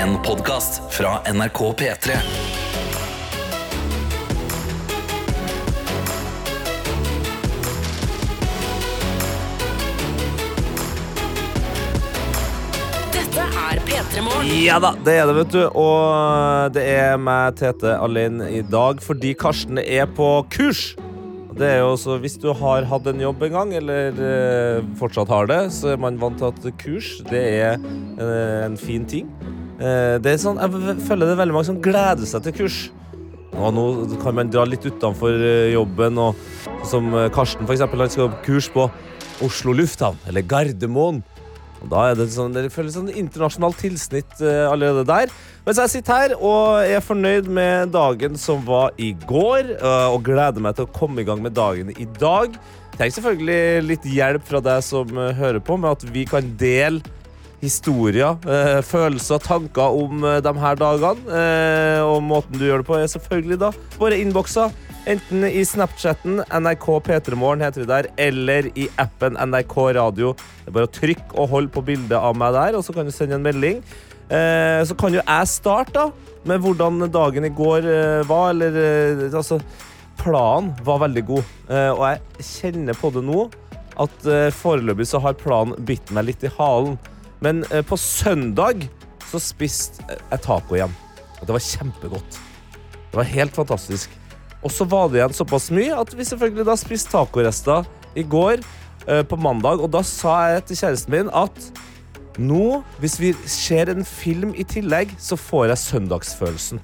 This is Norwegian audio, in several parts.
En podkast fra NRK P3. Dette er P3 Morgen. Ja da, det er det, vet du. Og det er meg, Tete, alene i dag fordi Karsten er på kurs. Det er jo også, Hvis du har hatt en jobb en gang, eller eh, fortsatt har det, så er man vant til at kurs det er eh, en fin ting. Eh, det er sånn, Jeg føler det er veldig mange som gleder seg til kurs. Og nå kan man dra litt utenfor eh, jobben, og som eh, Karsten for eksempel, han skal på kurs på Oslo lufthavn, eller Gardermoen. Og da er det sånn, det føles sånn internasjonalt tilsnitt allerede der. Mens jeg sitter her og er fornøyd med dagen som var i går, og gleder meg til å komme i gang med dagen i dag. Tenk selvfølgelig litt hjelp fra deg som hører på, med at vi kan dele historier, eh, følelser, tanker om eh, de her dagene. Eh, og måten du gjør det på, er selvfølgelig da våre innbokser. Enten i Snapchatten, NRK P3morgen heter vi der, eller i appen NRK Radio. Det er bare å trykke og holde på bildet av meg der, og så kan du sende en melding. Eh, så kan jo jeg starte da, med hvordan dagen i går eh, var, eller eh, altså Planen var veldig god, og jeg kjenner på det nå at foreløpig så har planen bitt meg litt i halen. Men eh, på søndag så spiste jeg taco igjen. Og det var kjempegodt. Det var helt fantastisk. Og så var det igjen såpass mye at vi selvfølgelig da spiste tacorester i går eh, på mandag. Og da sa jeg til kjæresten min at nå, hvis vi ser en film i tillegg, så får jeg søndagsfølelsen.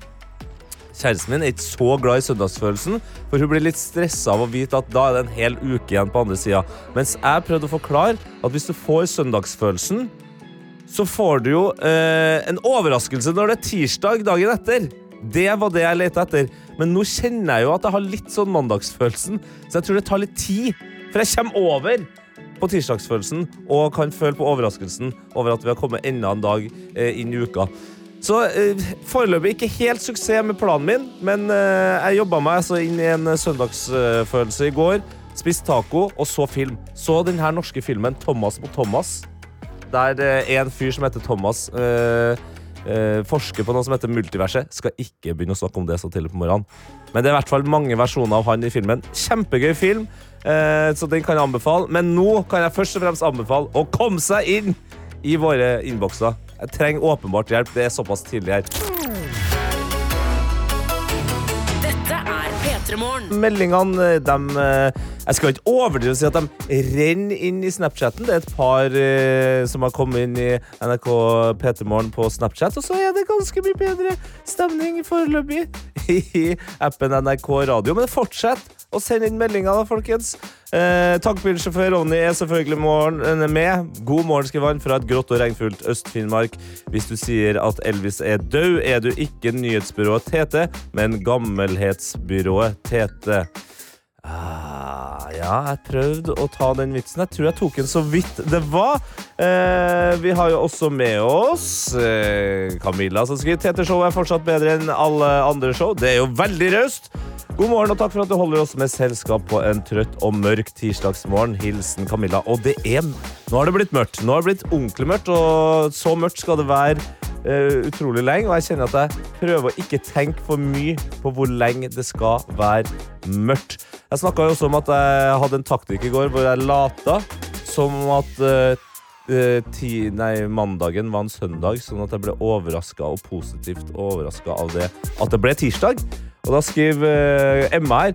Kjæresten min er ikke så glad i søndagsfølelsen, for hun blir litt stressa av å vite at da er det en hel uke igjen på andre sida. Mens jeg prøvde å forklare at hvis du får søndagsfølelsen, så får du jo eh, en overraskelse når det er tirsdag dagen etter. Det var det jeg lette etter. Men nå kjenner jeg jo at jeg har litt sånn mandagsfølelsen, så jeg tror det tar litt tid. For jeg kommer over på tirsdagsfølelsen og kan føle på overraskelsen over at vi har kommet enda en dag eh, inn i uka. Så eh, foreløpig ikke helt suksess med planen min, men eh, jeg jobba meg altså inn i en søndagsfølelse i går. Spist taco og så film. Så den her norske filmen 'Thomas mot Thomas'. Der eh, en fyr som heter Thomas eh, eh, forsker på noe som heter multiverset. Skal ikke begynne å snakke om det så tidlig på morgenen. Men det er i hvert fall mange versjoner av han i filmen. Kjempegøy film, så den kan jeg anbefale. Men nå kan jeg først og fremst anbefale å komme seg inn i våre innbokser. Jeg trenger åpenbart hjelp. Det er såpass tidlig her. Meldingene, de eh, Jeg skal ikke overdrive og si at de renner inn i Snapchatten. Det er et par eh, som har kommet inn i NRK P3morgen på Snapchat, og så er det ganske mye bedre stemning foreløpig i appen NRK Radio. Men fortsett å send inn meldinga, da, folkens. Eh, Tankbilsjåfør Ronny er selvfølgelig eh, med. God morgen, skriver han, fra et grått og regnfullt Øst-Finnmark. Hvis du sier at Elvis er død, er du ikke nyhetsbyrået Tete, men gammelhetsbyrået Tete. Ah, ja, jeg prøvde å ta den vitsen. Jeg tror jeg tok den så vidt det var. Eh, vi har jo også med oss eh, Camilla som skriver Tete show er fortsatt bedre enn alle andre show. Det er jo veldig raust. God morgen og takk for at du holder oss med selskap på en trøtt og mørk tirsdagsmorgen. Hilsen Camilla. Og det er Nå har det blitt mørkt. Nå har det blitt ordentlig mørkt, og så mørkt skal det være uh, utrolig lenge. Og jeg kjenner at jeg prøver å ikke tenke for mye på hvor lenge det skal være mørkt. Jeg snakka jo også om at jeg hadde en taktikk i går hvor jeg lata som at eh, ti, nei, mandagen var en søndag, sånn at jeg ble overraska og positivt overraska av det at det ble tirsdag. Og da skriver eh, Emma her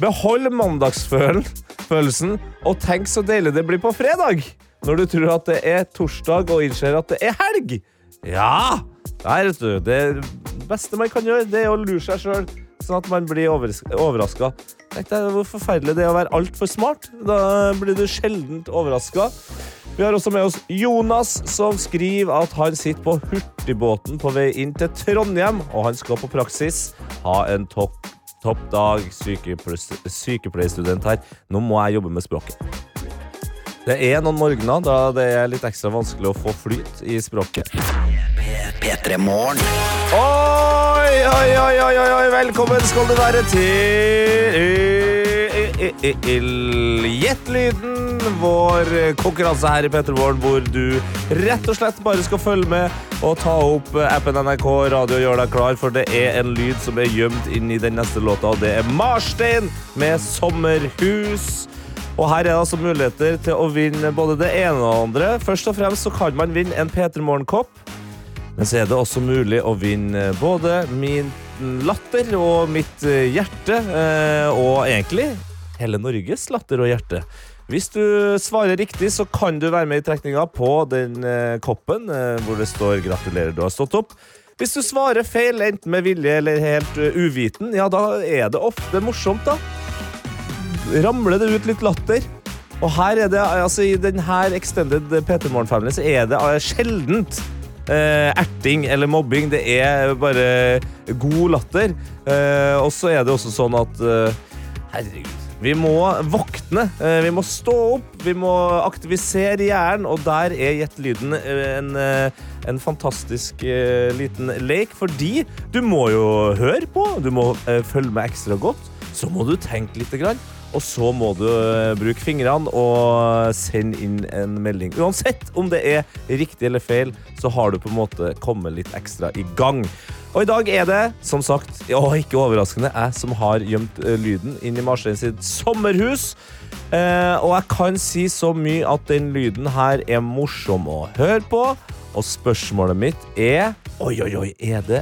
Behold mandagsfølelsen, og tenk så deilig det blir på fredag! Når du tror at det er torsdag og innser at det er helg. Ja! Vet du, det beste man kan gjøre, det er å lure seg sjøl, sånn at man blir overraska. Tenk deg hvor forferdelig det er å være altfor smart. Da blir du sjeldent overraska. Vi har også med oss Jonas, som skriver at han sitter på hurtigbåten på vei inn til Trondheim, og han skal på praksis. Ha en topp topp dag, sykepleierstudent her. Nå må jeg jobbe med språket. Det er noen morgener da det er litt ekstra vanskelig å få flyt i språket. P3 Oi, oi, oi, oi, oi, oi, velkommen skal du være til Gjett lyden, vår konkurranse her i Peterborn, hvor du rett og slett bare skal følge med og ta opp appen NRK Radio og gjøre deg klar, for det er en lyd som er gjemt inn i den neste låta, og det er Marstein med 'Sommerhus'. Og her er det altså muligheter til å vinne både det ene og det andre. Først og fremst så kan man vinne en P3 Morgen-kopp. Men så er det også mulig å vinne både min latter og mitt hjerte, eh, og egentlig hele Norges latter og hjerte. Hvis du svarer riktig, så kan du være med i trekninga på den eh, koppen eh, hvor det står 'Gratulerer, du har stått opp'. Hvis du svarer feil, enten med vilje eller helt eh, uviten, ja, da er det ofte morsomt, da. Ramler det ut litt latter. Og her er det, altså i denne extended P3 Morgen-familien så er det sjeldent eh, erting eller mobbing. Det er bare god latter. Eh, og så er det også sånn at eh, Herregud. Vi må våkne. Eh, vi må stå opp. Vi må aktivisere hjernen, og der er Gjett-lyden eh, en, eh, en fantastisk liten lek, fordi du må jo høre på. Du må følge med ekstra godt. Så må du tenke lite grann. Og så må du bruke fingrene og sende inn en melding. Uansett om det er riktig eller feil, så har du på en måte kommet litt ekstra i gang. Og i dag er det, som sagt, og ikke overraskende, jeg som har gjemt eh, lyden inn i Marstein sitt sommerhus. Eh, og jeg kan si så mye at den lyden her er morsom å høre på. Og spørsmålet mitt er Oi, oi, oi, er det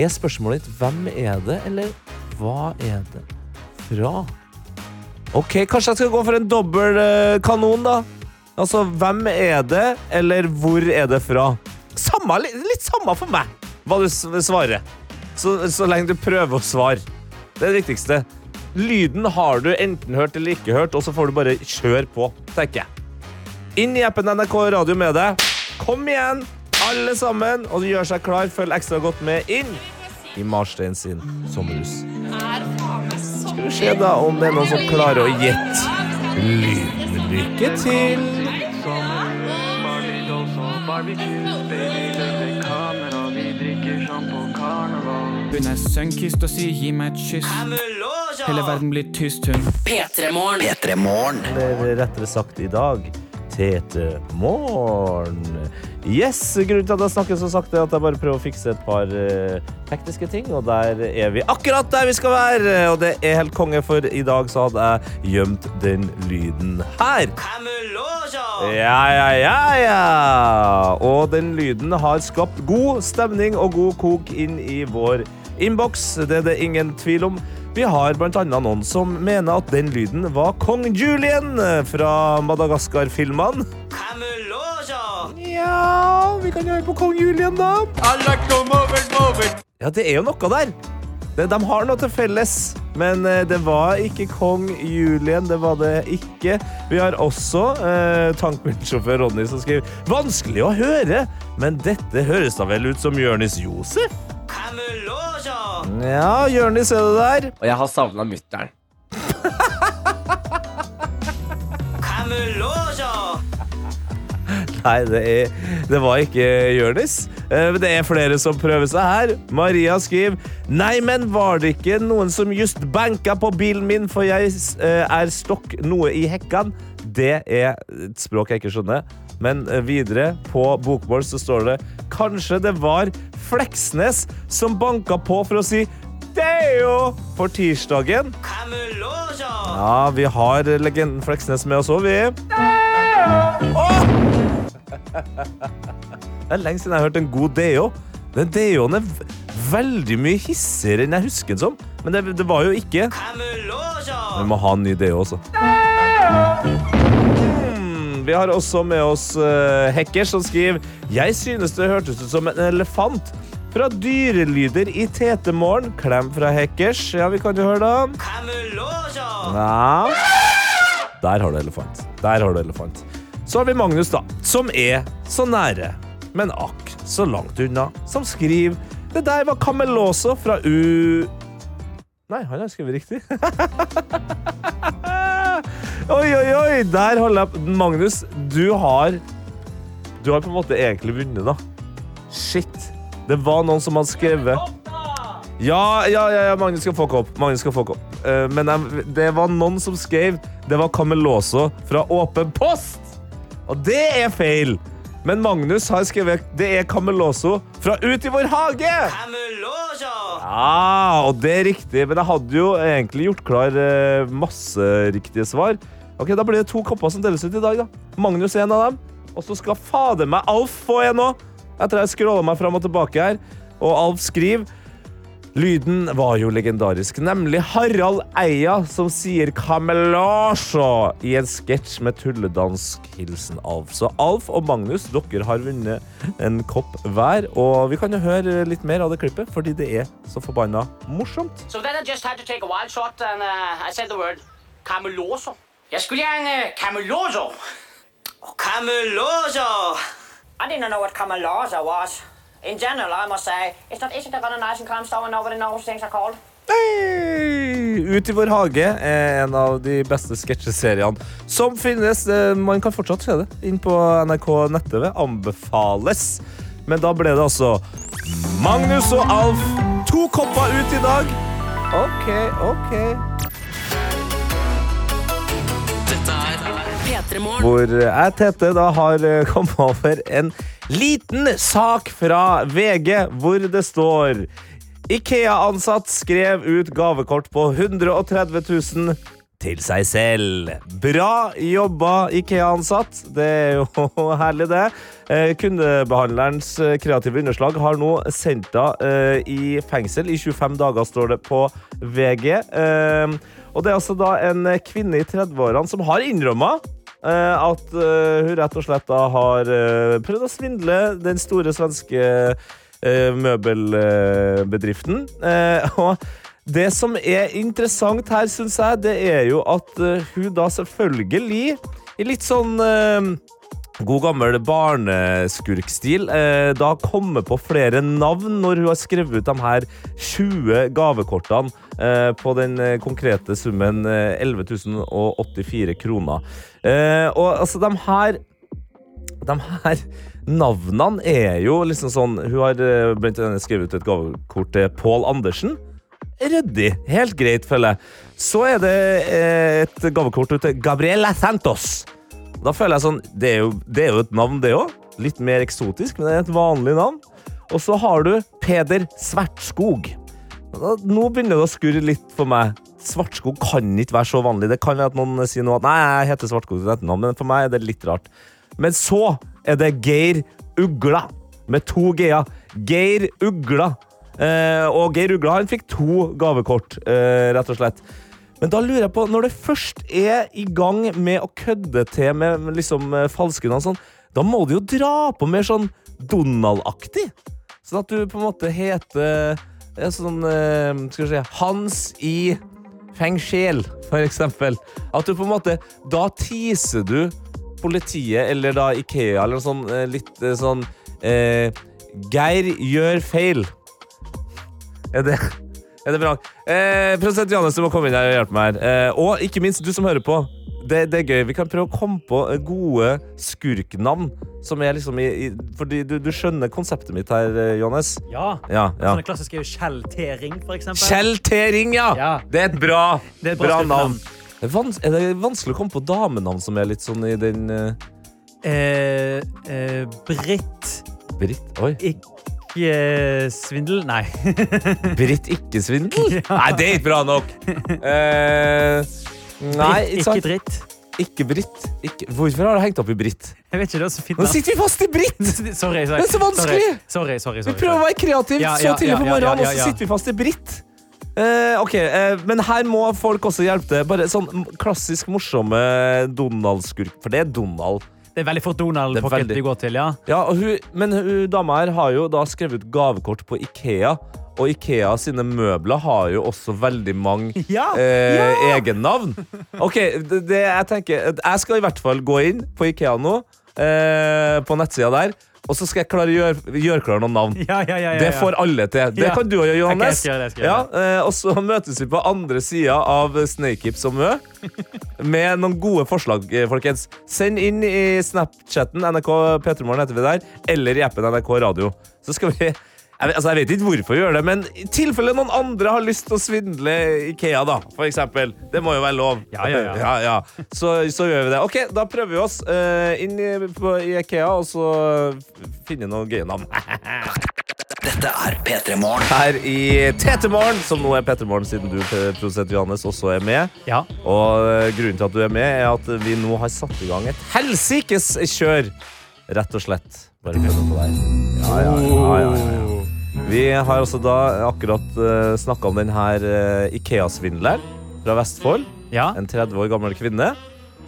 Er spørsmålet ditt hvem er det, eller hva er det fra? Ok, kanskje jeg skal gå for en dobbel eh, kanon, da. Altså, hvem er det, eller hvor er det fra? Samme, litt, samme for meg hva du svarer. Så, så lenge du prøver å svare. Det er det viktigste. Lyden har du enten hørt eller ikke hørt, og så får du bare kjøre på, tenker jeg. Inn i appen NRK Radio med deg. Kom igjen, alle sammen, og gjør seg klar. Følg ekstra godt med inn i Marstein sin sommerhus. Skal vi se da om det er noen som klarer å gjette lyden. Lykke til! Hun er sunkist og sier gi meg et kyss. Hele verden blir tyst, hun. P3 Morgen. Eller rettere sagt i dag Tete Morgen. Yes, grunnen til at jeg snakker så sakte, er at jeg bare prøver å fikse et par eh, tekniske ting, og der er vi akkurat der vi skal være! Og det er helt konge, for i dag så hadde jeg gjemt den lyden her. Ja, ja, ja, ja. Og den lyden har skapt god stemning og god kok inn i vår innboks. Det er det ingen tvil om. Vi har annet noen som mener at den lyden var kong Julien fra Madagaskar-filmene. Ja, vi kan høre på kong Julien, da. Ja, det er jo noe der. De har noe til felles, men eh, det var ikke kong Julien. Det var det ikke. Vi har også eh, tankbilsjåfør Ronny som skriver Vanskelig å høre, men dette høres da vel ut som Jonis Josef? Ja, Jørnis er det der. Og jeg har savna mutter'n. Nei, det, er, det var ikke Jørnis. Eh, Men det er flere som prøver seg her. Maria skriver Nei, men var det ikke noen som just banka på bilen min, for jeg eh, er stokk noe i hekkan? Det er et språk jeg ikke skjønner. Men eh, videre på bokmål så står det Kanskje det var Fleksnes som banka på for å si Deo for tirsdagen. Ja, vi har legenden Fleksnes med oss òg, vi. Åh! Det er lenge siden jeg har hørt en god Deo. Den DO-en er veldig mye hissigere enn jeg husker den som. Men det, det var jo ikke. Vi må ha en ny Deo også. Hmm, vi har også med oss uh, Hekker, som skriver Jeg synes det hørtes ut som en elefant. Fra dyrelyder i Tetemorgen. Klem fra Hekkers. Ja, vi kan jo høre, da. Ja. Der har du elefant. Der har du elefant. Så har vi Magnus, da, som er så nære, men akk så langt unna, som skriver Det der var Cameloso fra U... Nei, han har skrevet riktig. oi, oi, oi! Der holder jeg Magnus, du har Du har på en måte egentlig vunnet, da. Shit. Det var noen som hadde skrevet Ja, ja, ja, Magnus skal få kopp. Magnus skal få kopp. Uh, men jeg, det var noen som skrev det var Cameloso fra Åpen post. Og det er feil. Men Magnus har skrevet det er Cameloso fra Ut i vår hage. Ja, og det er riktig. Men jeg hadde jo egentlig gjort klar eh, masse riktige svar. Ok, Da blir det to kopper som deles ut i dag. da. Magnus er en av dem. Og så skal fader meg Alf få en òg. Etter jeg scrolla meg fram og tilbake her. Og Alf skriver Lyden var jo legendarisk, nemlig Harald Eia som sier Camelasho i en sketsj med tulledansk hilsen Alf. Så Alf og Magnus, dere har vunnet en kopp hver, og vi kan jo høre litt mer av det klippet, fordi det er så forbanna morsomt. So then I just had to take a wild shot and uh, I said the word. Jeg skulle gjerne Cameloso. Oh, Cameloso! I didn't know what Cameloso was. In general, I must say, it's not easy to run a nice and calm store and nobody knows things are called. Hey! Ut i vår hage er en av de beste sketsjeseriene som finnes. Eh, Man kan fortsatt se det inn på NRK nett-TV. Anbefales. Men da ble det altså Magnus og Alf. To kopper ut i dag. OK, OK. Hvor jeg, Tete, da har eh, kommet over en liten sak fra VG hvor det står Ikea-ansatt skrev ut gavekort på 130 000 til seg selv. Bra jobba, Ikea-ansatt. Det er jo herlig, det. Eh, kundebehandlerens eh, kreative underslag har nå sendt henne eh, i fengsel i 25 dager, står det på VG. Eh, og det er altså da en kvinne i 30-årene som har innrømma Eh, at eh, hun rett og slett da har eh, prøvd å svindle den store svenske eh, møbelbedriften. Eh, og det som er interessant her, syns jeg, det er jo at eh, hun da selvfølgelig, i litt sånn eh, god gammel barneskurkstil, eh, da kommer på flere navn når hun har skrevet ut de her 20 gavekortene eh, på den eh, konkrete summen eh, 11 084 kroner. Og altså, de her de her navnene er jo liksom sånn Hun har blant annet skrevet ut et gavekort til Pål Andersen. Ryddig. Helt greit, føler jeg. Så er det et gavekort til Gabriela Santos. Da føler jeg sånn Det er jo, det er jo et navn, det òg. Litt mer eksotisk, men det er et vanlig navn. Og så har du Peder Svertskog. Nå begynner det å skurre litt for meg. Svartskog kan ikke være så vanlig. Det kan at noen sier noe at nei, jeg heter Svartskog men for meg er det litt rart. Men så er det Geir Ugla, med to g-er. Geir Ugla. Eh, og Geir Ugla han fikk to gavekort, eh, rett og slett. Men da lurer jeg på, når det først er i gang med å kødde til med liksom eh, falske navn, sånn, da må du jo dra på mer sånn Donald-aktig. Sånn at du på en måte heter eh, sånn eh, Skal vi si Hans i fengsel, for eksempel. At du på en måte Da teaser du politiet, eller da Ikea, eller noe sånn litt sånn eh, Geir gjør feil. Er det er det bra? Eh, Prosent Johannes, du må komme inn her og hjelpe meg her. Eh, og ikke minst du som hører på. Det, det er gøy. Vi kan prøve å komme på eh, gode skurknavn. Som er liksom i, i Fordi du, du skjønner konseptet mitt her, eh, Johannes? Ja. Ja, ja. Sånne klassiske er jo Kjell T-ring, for eksempel. Kjell T-ring, ja. Ja. Det er et bra, er et bra bra navn. Er det vans- det vanskelig å komme på damenavn som er litt sånn i den uh... Eh, eh, Britt Britt? Oi. ikke svindel? Nei. Britt Ikke-svindel? Nei, det er ikke bra nok. Uh, nei, Britt, ikke dritt. Ikke Britt. Ikke. Hvorfor har du hengt opp i Britt? Jeg vet ikke, det er så fint. Nå sitter vi fast i Britt! Sorry, sorry. Det er så vanskelig! Sorry, sorry, Vi prøver å være kreative Ja, så ja, tidlig ja, på ja, morgenen, ja, ja, og så sitter vi fast i Britt. Uh, ok, uh, Men her må folk også hjelpe til. Bare sånn klassisk morsomme Donald-skurk. For det er Donald. Det er veldig fort Donald Pocket veldig- vi går til, ja. Ja, hun, Men hun dama her har jo da skrevet ut gavekort på Ikea. Og Ikea sine møbler har jo også veldig mange Ja, eh, egennavn. Ok, det, det jeg tenker Jeg skal i hvert fall gå inn på Ikea nå, eh, på nettsida der, og så skal jeg klare å gjøre, gjøre klar noen navn. Ja, ja, ja, ja, Det får alle til. Det kan du òg gjøre, Okay, jeg Johannes. skal gjøre det, jeg skal gjøre eh, og så møtes vi på andre sida av Snakehips og Mø med noen gode forslag, eh, folkens. Send inn i Snapchatten, NRK P3morgen heter vi der, eller i appen NRK Radio. Så skal vi Jeg, altså, jeg vet ikke hvorfor vi gjør det, men i tilfelle noen andre har lyst til å svindle Ikea, da, for eksempel. Det må jo være lov. Ja, ja, ja. ja. Så, så gjør vi det. Ok, da prøver vi oss uh, inn i, på, i Ikea, og så finne noen gøye navn. Dette er P3 Morgen. Her i Tetemorgen, som nå er Petremorgen siden du, produsent Johannes, også er med. Ja. Og eh, grunnen til at du er med, er at vi nå har satt i gang et helsikes kjør. Rett og slett. Bare prøv på deg. Ja, ja, ja, ja, ja. Vi har altså da akkurat uh, snakka om den her eh, Ikea-svindleren fra Vestfold. ja. En 30 år gammel kvinne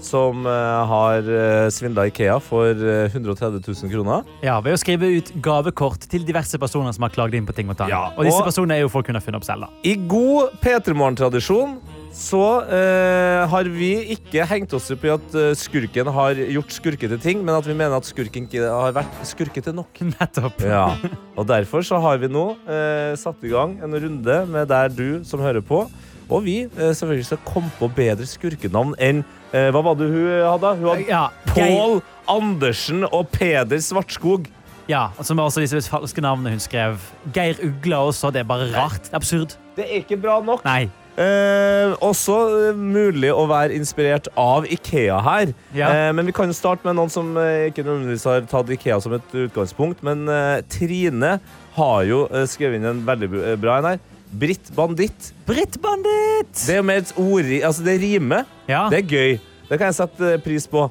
som uh, har uh, svindla Ikea for uh, 130 000 kroner. Ja, Ved å skrive ut gavekort til diverse personer som har klagd inn på ting og tang. Ja, og disse personene er jo folk hun har funnet opp selv. da. I god P3 Morgen-tradisjon så uh, har vi ikke hengt oss opp i at eh, skurken har gjort skurkete ting, men at vi mener at skurken ikke har vært skurkete nok. Nettopp. Ja, og Derfor så har vi nå uh, satt i gang en runde med der du som hører på, og vi uh, selvfølgelig skal komme på bedre skurkenavn enn Hva var det hun hadde? Hun hadde Ja, Pål Andersen og Peder Svartskog. Ja, og Som er også disse falske navnene hun skrev. Geir Ugla også. Det er bare rart. Det er absurd. Det er ikke bra nok. Nei. Eh, også eh, mulig å være inspirert av Ikea her. Ja. Eh, men vi kan jo starte med noen som eh, ikke nødvendigvis har tatt Ikea som et utgangspunkt. Men eh, Trine har jo skrevet inn en veldig bra en her. Britt Banditt. Britt Banditt! Det er jo mer et ord Altså, det rimer. Ja. Det er gøy. Det kan jeg sette pris på.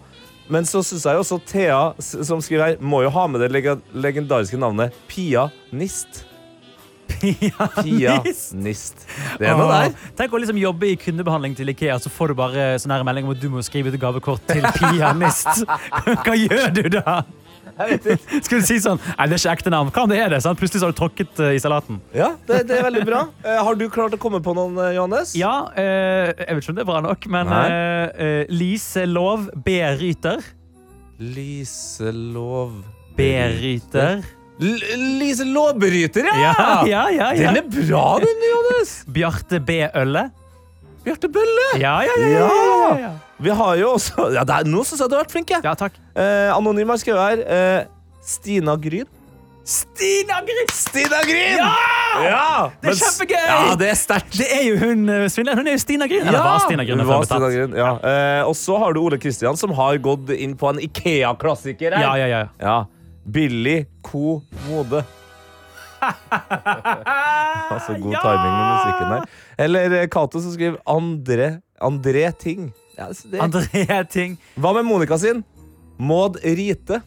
Men så syns jeg også Thea, som skriver her, må jo ha med det leg legendariske navnet Pia Nist. Pia Pianist. Det er noe der. Tenk å liksom jobbe i kundebehandling til Ikea, så får du bare sånn her melding om at du må skrive ut gavekort til pianist. Hva gjør du da? Skulle du si sånn Nei, det er ikke ekte navn. Hva om det er det? Sant? Plutselig så har du tråkket eh, i salaten. Ja, det, det er veldig bra. Eh, har du klart å komme på noen, eh, Johannes? Ja, eh, jeg vet ikke om det er bra nok, men Nei. eh, eh, Lise Lov B-ryter. Liselov B-ryter. L Lise Låbryter, ja! Ja, ja, ja, ja. Den er bra, den, Johannes! Bjarte B-ølle. Bjarte Bølle. Ja, ja, ja. ja, ja, ja. Vi har jo også ja, det er, Nå syns jeg du har vært flink. jeg. ja takk. Eh, Anonym har skrevet her eh, Stina Gryn. Stina Gryn! Stina Gryn! Ja! Det er s- kjempegøy! Ja, det er sterkt. Det er jo hun eh, svindleren. Hun er jo Stina Gryn. Eller var Stina Gryn. Hun før var Stina. Gryn, ja. Eh, og så har du Ole Kristian, som har gått inn på en Ikea-klassiker. her. Ja, ja, ja. Ja. Billy Co. Mode. altså god timing med musikken her. Eller eh, Cato som skriver André, André Ting. Ja. André Ting. Hva med Monica sin? Maud Rite.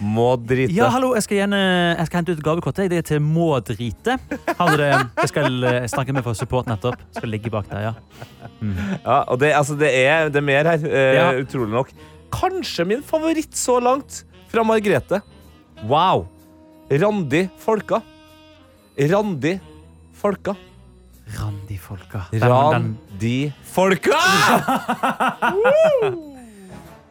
Maud Rite. Ja, hallo, jeg skal, gjerne, jeg skal hente ut gavekort. Det er til Maud Rite. Det? Jeg skal jeg snakke med for support nettopp. Skal ligge bak der, ja. Ja, og det, altså, det, er, det er mer her, uh, Ja. utrolig nok. Kanskje min favoritt så langt, fra Margrethe. Wow! Randi Folka. Randi Folka. Randi-folka. Hvem er? Randi Folka!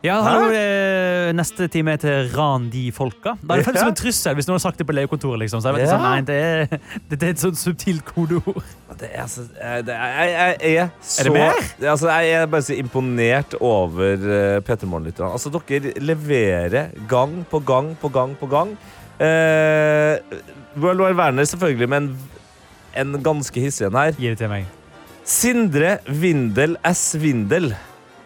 Ja, han, eh, Neste time er til Randi-folka. Da er det føles som en trussel hvis noen har sagt det på legekontoret. Liksom. Så jeg vet Ja. sånn, nei, det er, det, det er et sånt subtilt kodeord. Det er, altså, eh, det er, jeg, jeg er så det mer? Det- Altså, jeg er bare så imponert over Petter Morgen-lytterne. Altså, dere leverer gang på gang på gang på gang. Eh, World War Werner selvfølgelig, men en ganske hissig en her. Gi det til meg. Sindre Vindel S. Vindel.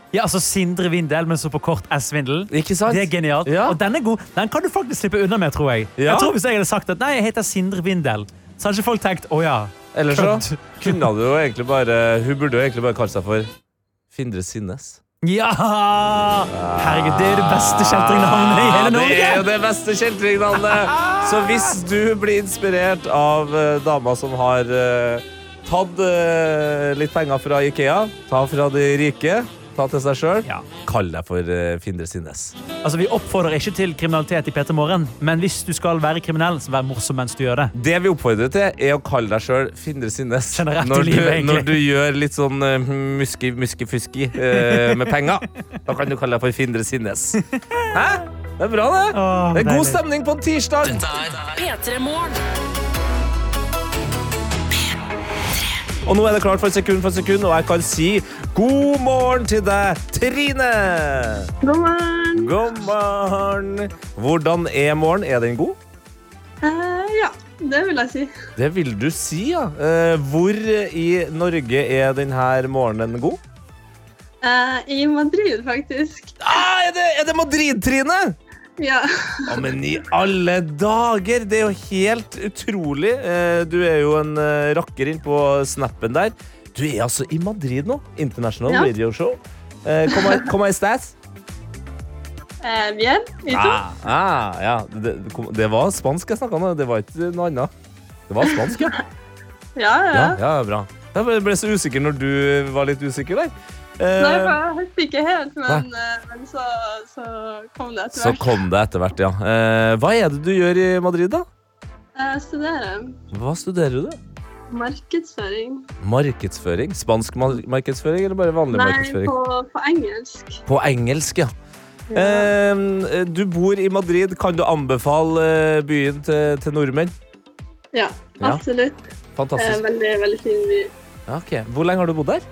Ja, altså Sindre Vindel, men så på kort S-Vindel. Ikke sant? Det er genialt. Ja. Og den er god. Den kan du faktisk slippe unna med, tror jeg. Ja. Jeg tror Hvis jeg hadde sagt at nei, jeg heter Sindre Vindel, så hadde ikke folk tenkt å ja. Eller så kunne du jo egentlig bare Hun burde jo egentlig bare kalt seg for Findre Sinnes. Ja! Herregud, det er det beste kjeltringnavnet i hele Norge! Det er jo det beste kjeltringnavnet! Så hvis du blir inspirert av uh, dama som har uh, tatt uh, litt penger fra Ikea, ta fra de rike, ta til seg sjøl, Ja. kall deg for uh, Findre Sinnes. Altså, Vi oppfordrer ikke til kriminalitet i P3 Morgen, men hvis du skal være kriminell, så vær morsom mens du gjør det. Det vi oppfordrer til, er å kalle deg sjøl Findre Sinnes når, du, livet, egentlig. når du gjør litt sånn uh, muski, muski-fuski uh, med penger. Da kan du kalle deg for Findre Sinnes. Hæ? Det er bra, det. Åh, det er god deilig. stemning på en tirsdag. Dette er P3 Morgen. Og nå er det klart for sekund for sekund, og jeg kan si god morgen til deg, Trine. God morgen. God morgen. Hvordan er morgen? Er den god? Ja, det vil jeg si. Det vil du si, ja. Uh, hvor i Norge er denne morgenen god? Uh, I Madrid, faktisk. Ah, er det, er det Madrid-Trine? Ja. Ja, men i alle dager! Det er jo helt utrolig. Du er jo en rakker inn på snappen der. Du er altså i Madrid nå. International Ja. Radio Show. Eh, como estás? Eh, bien. I to. Ah, ah, ja. det, det var spansk jeg snakka nå. det var ikke noe annet. Det var spansk, ja. Ja, ja. Ja, bra. Jeg ble- så usikker når du var litt usikker der. Eh, Nei, jeg hørte ikke helt, men, eh, men så, så kom det etter så kom det etter hvert, ja. Eh, hva er det du gjør i Madrid, da? Jeg studerer Hva studerer du? Markedsføring. Markedsføring? Spansk mar markedsføring, eller bare vanlig Nei, markedsføring? på, på engelsk. På engelsk, ja. Ja. Eh, du bor i Madrid. Kan du anbefale eh, byen til, til nordmenn? Ja, Ja. absolutt. Eh, Fantastisk. veldig, veldig fin by. Ja, ok. Hvor lenge har du bodd der?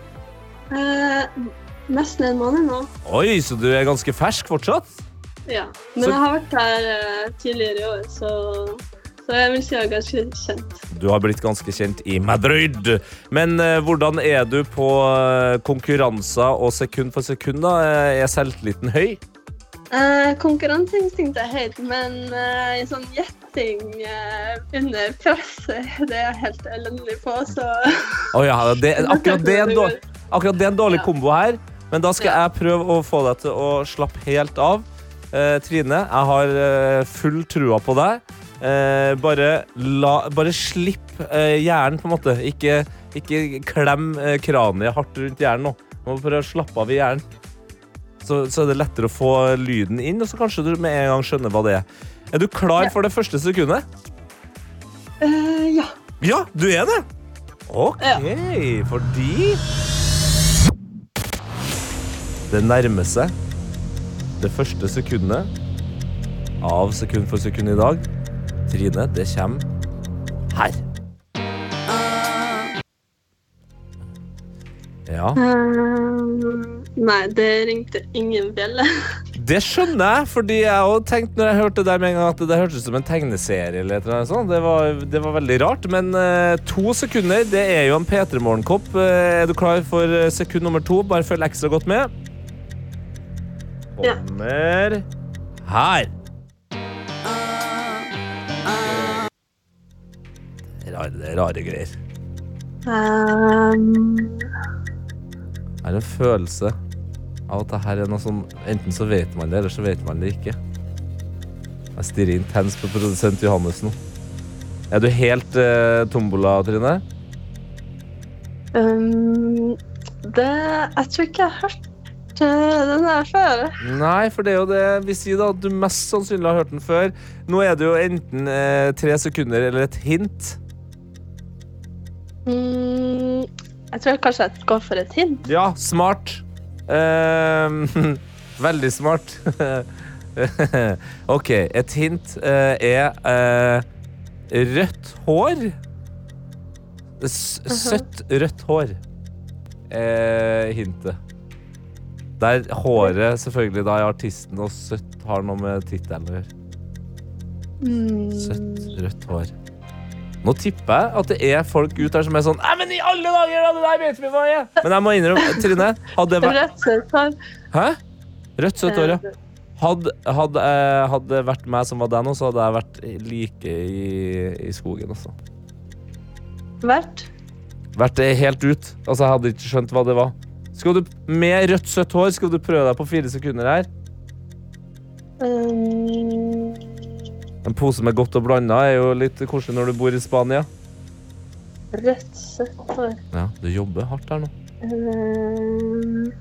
Eh, nesten en måned nå. Oi, så du er ganske fersk fortsatt? Ja. Men Så- jeg har vært her eh, tidligere i år, så, så jeg vil si jeg er ganske kjent. Du har blitt ganske kjent i Madrid. Men eh, hvordan er du på eh, konkurranser og sekund for sekund? da? Eh, Er selvtilliten høy? Eh, Konkurranseinstinktet er høyt, men eh, i sånn gjetting eh, under presset det er jeg helt elendig på, så Å ja, det, akkurat, det er en dårlig, akkurat det er en dårlig Ja. kombo her. Men da skal jeg prøve å få deg til å slappe helt av. Eh, Trine, jeg har eh, full trua på deg. Eh, bare, la, bare slipp eh, hjernen, på en måte. Ikke, ikke klem eh, kraniet hardt rundt hjernen nå. Nå må prøve å slappe av i hjernen. Så, så er det lettere å få lyden inn, og så kanskje du med en gang skjønner hva det er. Er du klar Ja. for det første sekundet? Uh, ja. Ja, du er det! OK, Ja. fordi Det nærmer seg det første sekundet av sekund for sekund i dag. Trine, det kommer her. Ja, Eh, nei, det ringte ingen bjelle. det skjønner jeg, fordi jeg òg tenkte når jeg hørte det med en gang at det hørtes ut som en tegneserie. eller annet sånt. Det var, det var veldig rart. Men uh, to sekunder, det er jo en P3 Morgenkopp. Uh, er du klar for eh, sekund nummer to? Bare følg ekstra godt med. Ja. Kommer her. Rare, rare greier. Um, Jeg har en følelse av at det her er noe som Enten så vet man det, eller så vet man det ikke. Jeg stirrer intenst på produsent Johannes nå. Er du helt eh, tombola, Trine? um, det Jeg tror ikke jeg har hørt eh, den her før. Nei, for det er jo det vi sier, da. At du mest sannsynlig har hørt den før. Nå er det jo enten eh, tre sekunder eller et hint. Mm, jeg tror kanskje jeg går for et hint. Ja, smart. Uh, veldig smart. OK, et hint uh, er uh, rødt hår. S søtt rødt hår er hintet. Der håret selvfølgelig da er artisten, og søtt har noe med tittelen å gjøre. Mm, Søtt rødt hår. Nå tipper jeg at det er folk ut der som er sånn Nei, men i alle dager, hadde det der vet vi hva er! Men jeg må innrømme, Trine, hadde jeg vært Rødt søtt hår. Hæ? Rødt søtt hår, ja. Hadde, hadde, eh, hadde det vært meg som var deg nå, så hadde jeg vært like i, i skogen også. Vært. Vært eh, helt ut. Altså, jeg hadde ikke skjønt hva det var. Skal du med rødt søtt hår skal du prøve deg på fire sekunder her? Um, En pose med godt og blanda er jo litt koselig når du bor i Spania. rødt, søtt. Ja, du jobber hardt her nå. Um,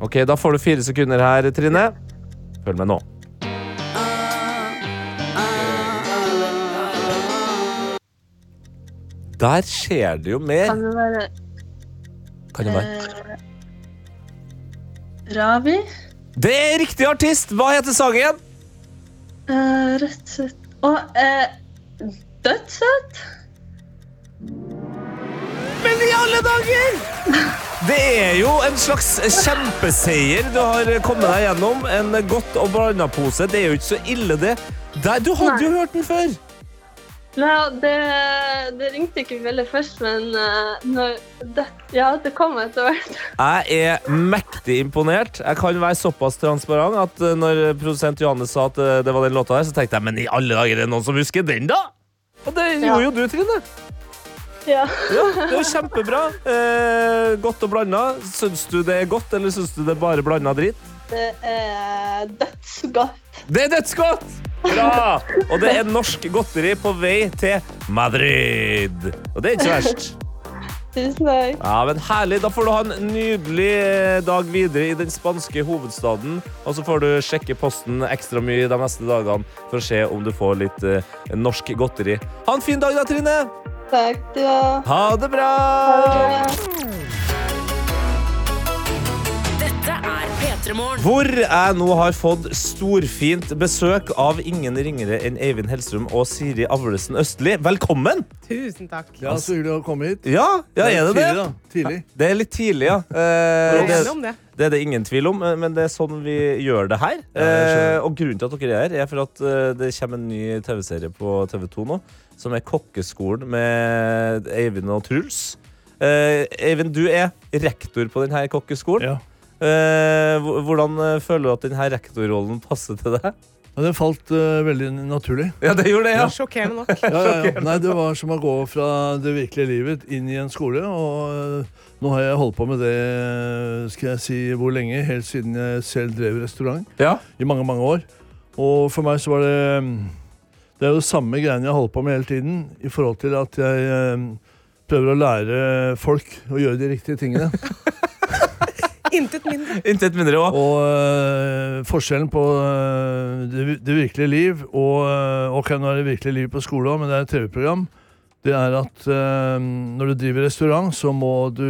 Ok, da får du fire sekunder her, Trine. Følg med nå. Der skjer det jo mer. kan det være Kan det være? eh, Ravi? Det er riktig artist! Hva heter sangen? Eh, rødt, søtt Og uh, dødssøt? Men i alle dager! Det er jo en slags kjempeseier du har kommet deg gjennom. En godt og blanda pose. Det er jo ikke så ille, det. Der, du hadde jo hørt den før! Nei, det, det ringte ikke veldig først, men eh, når det, ja, det kom etter hvert. Jeg er mektig imponert. Jeg kan være såpass transparent at eh, når produsent Johannes sa at eh, det var den låta her, så tenkte jeg men i alle dager, er det noen som husker den, da? Og det Ja. gjorde jo du, Trine. Ja. Ja, det var kjempebra. Eh, godt og blanda. Syns du det er godt, eller syns du det er bare blanda dritt? Det er dødsgodt. Det er dødsgodt! Bra! Og det er norsk godteri på vei til Madrid. Og det er ikke verst. Tusen takk. Ja, men Herlig. Da får du ha en nydelig eh, dag videre i den spanske hovedstaden. Og så får du sjekke posten ekstra mye de neste dagene for å se om du får litt eh, norsk godteri. Ha en fin dag, da, Trine. Takk, du òg. Ha det bra! Dette Hvor jeg nå har fått storfint besøk av ingen ringere enn Eivind Hellstrøm og Siri Avlesen Østli. Velkommen! Tusen takk. Ja, Så hyggelig å komme hit. Ja, ja er det det? Tidlig, da. Tidlig. Det er litt tidlig, ja. Eh, det, det. det er det ingen tvil om, eh, men det er sånn vi gjør det her. Eh, og grunnen til at dere er her, er for at eh, det kommer en ny TV-serie på TV2 nå, som er Kokkeskolen med Eivind og Truls. Eh, Eivind, du er rektor på denne kokkeskolen. Ja. Eh, hvor- hvordan eh, føler du at denne rektorrollen passer til deg? Ja, det falt uh, veldig naturlig. Ja, det gjorde det, ja. Sjokkerende nok. Ja, ja, ja. Nei, Det var som å gå fra det virkelige livet inn i en skole. Og uh, nå har jeg holdt på med det skal jeg si, hvor lenge? Helt siden jeg selv drev restaurant. ja. I mange, mange år. Og for meg så var det Det er jo samme greiene jeg har holdt på med hele tiden, i forhold til at jeg uh, prøver å lære folk å gjøre de riktige tingene. Intet mindre. Intet mindre også. Og øh, forskjellen på øh, det, det virkelige liv og øh, Ok, nå er det virkelige liv på skole òg, men det er et TV-program. Det er at når du driver restaurant, så må du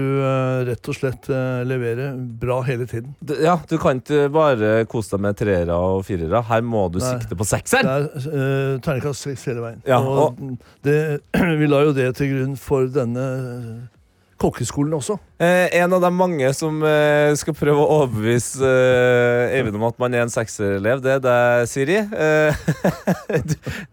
rett og slett levere bra hele tiden. Ja, du kan ikke bare kose deg med treere og firere. Her må du Nei. sikte på Det sekseren. er uh, terningkast seks hele veien. Ja, og det, vi la jo det til grunn for denne kokkeskolen også. Eh, en av de mange som eh, skal prøve å overbevise eh, Eivind om at man er en sekserelev, det er deg, Siri. Eh,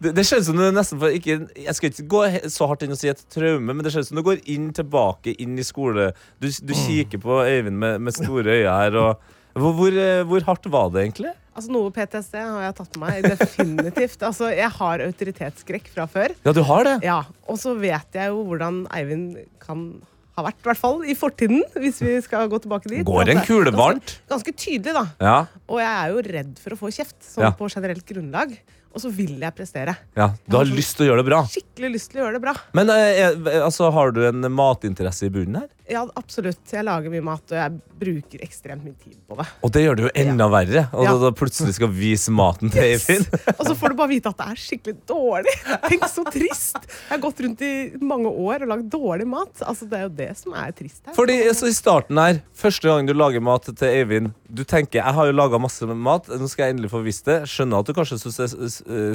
det, det ser som du nesten får ikke Jeg skal ikke gå så hardt inn og si et traume, men det ser som du går inn tilbake inn i skole. Du, du kikker på Eivind med, med store øyne her. Og, hvor, hvor, eh, hvor hardt var det egentlig? Altså Noe PTSD har jeg tatt med meg. Definitivt. Altså, Jeg har autoritetsskrekk fra før. Ja, du har det. Ja, Og så vet jeg jo hvordan Eivind kan ha vært, i hvert fall i fortiden. Hvis vi skal gå tilbake dit. Går en kule er ganske- Ganske tydelig, da. Ja, Og jeg er jo redd for å få kjeft, sånn Ja. på generelt grunnlag. Og så vil jeg prestere. ja. Du har lyst til å gjøre det bra. Skikkelig lyst til å gjøre det bra. Men eh, er- altså, har du en matinteresse i bunnen her? Ja, absolutt. Jeg lager mye mat, og jeg bruker ekstremt mye tid på det. Og det gjør det jo enda verre. Og Ja. da, da plutselig skal vise maten til Eivind. Og så får du bare vite at det er skikkelig dårlig. Tenk så trist! Jeg har gått rundt i mange år og lagd dårlig mat. Altså, det er jo det som er trist her. Fordi altså, I starten her, første gang du lager mat til Eivind Du tenker jeg har jo laga masse mat, nå skal jeg endelig få vist det. Skjønner at du kanskje syns er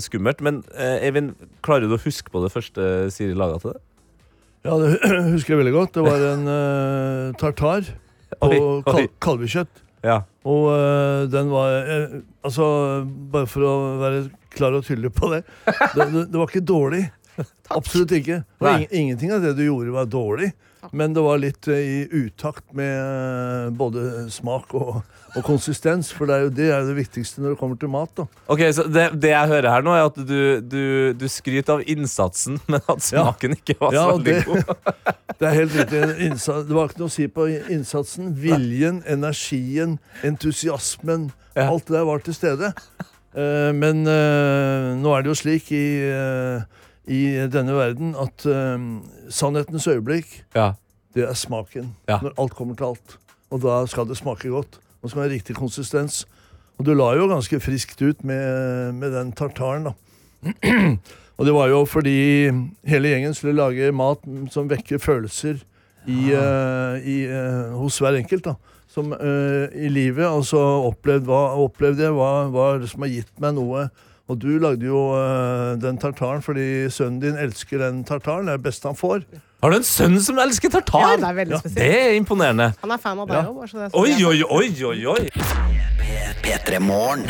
skummelt, men eh, Eivind, klarer du å huske på det første Siri laga til det? Ja, det husker jeg veldig godt. Det var en uh, tartar på Oi, oi. kal kalvekjøtt. Ja. Og uh, den var uh, Altså, bare for å være klar og tydelig på det Det, det, det var ikke dårlig. Absolutt ikke. Det var Nei. ing- ingenting av det du gjorde, var dårlig. Men det var litt øh, i utakt med øh, både smak og, og konsistens. For det er jo det er det viktigste når det kommer til mat. da Ok, så det, det jeg hører her nå, er at du, du, du skryter av innsatsen, men at smaken ikke var så Ja, så veldig det- god. Det er helt riktig. Innsats, Det var ikke noe å si på innsatsen. Viljen, energien, entusiasmen. Ja. Alt det der var til stede. Uh, men uh, nå er det jo slik i, eh, i denne verden at eh, sannhetens øyeblikk, Ja. det er smaken. Ja. Når alt kommer til alt. Og da skal det smake godt. Og skal ha riktig konsistens. Og du la jo ganske friskt ut med, med den tartaren, da. Og det var jo fordi hele gjengen skulle lage mat som vekker følelser i, uh, i, uh, hos hver enkelt. da. Som uh, i livet. Altså opplevd hva opplevde jeg, hva, hva som har gitt meg noe. Og du lagde jo eh, den tartaren fordi sønnen din elsker den tartaren. Det er det beste han får. Har du en sønn som elsker tartar? Ja, det er veldig Ja, Det er imponerende. Han er fan av deg Ja. òg. Oi, oi, oi, oi, oi. P3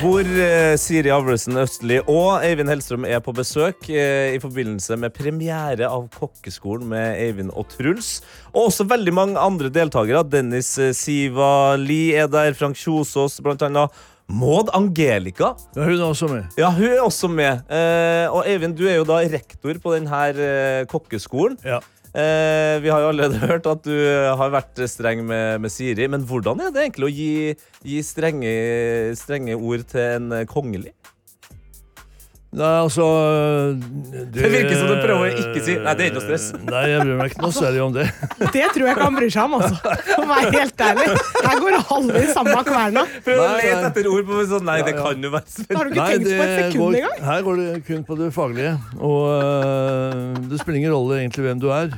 Hvor eh, Siri Avløsen Østli og Eivind Hellstrøm er på besøk eh, i forbindelse med premiere av Kokkeskolen med Eivind og Truls. Og også veldig mange andre deltakere. Dennis eh, Siva Lie er der, Frank Kjosås blant annet. Maud Angelica. Ja, hun er også med. Ja, hun er også med. Eh, og Eivind, du er jo da rektor på denne eh, kokkeskolen. Ja. Eh, vi har jo allerede hørt at du har vært streng med, med Siri. Men hvordan er det egentlig å gi, gi strenge, strenge ord til en kongelig? Nei, altså Det, Det virker som du prøver å ikke si- Nei, det er ikke noe stress. Nei, jeg bryr meg ikke noe særlig om det. Det tror jeg ikke han bryr seg om, altså. For å være helt ærlig. Her går alle i samme kverna. Prøv å lete etter ord på sånn Nei, det kan jo være spennende. Har du ikke tenkt på et sekund engang? her går det kun på det faglige. Og uh, det spiller ingen rolle egentlig hvem du er,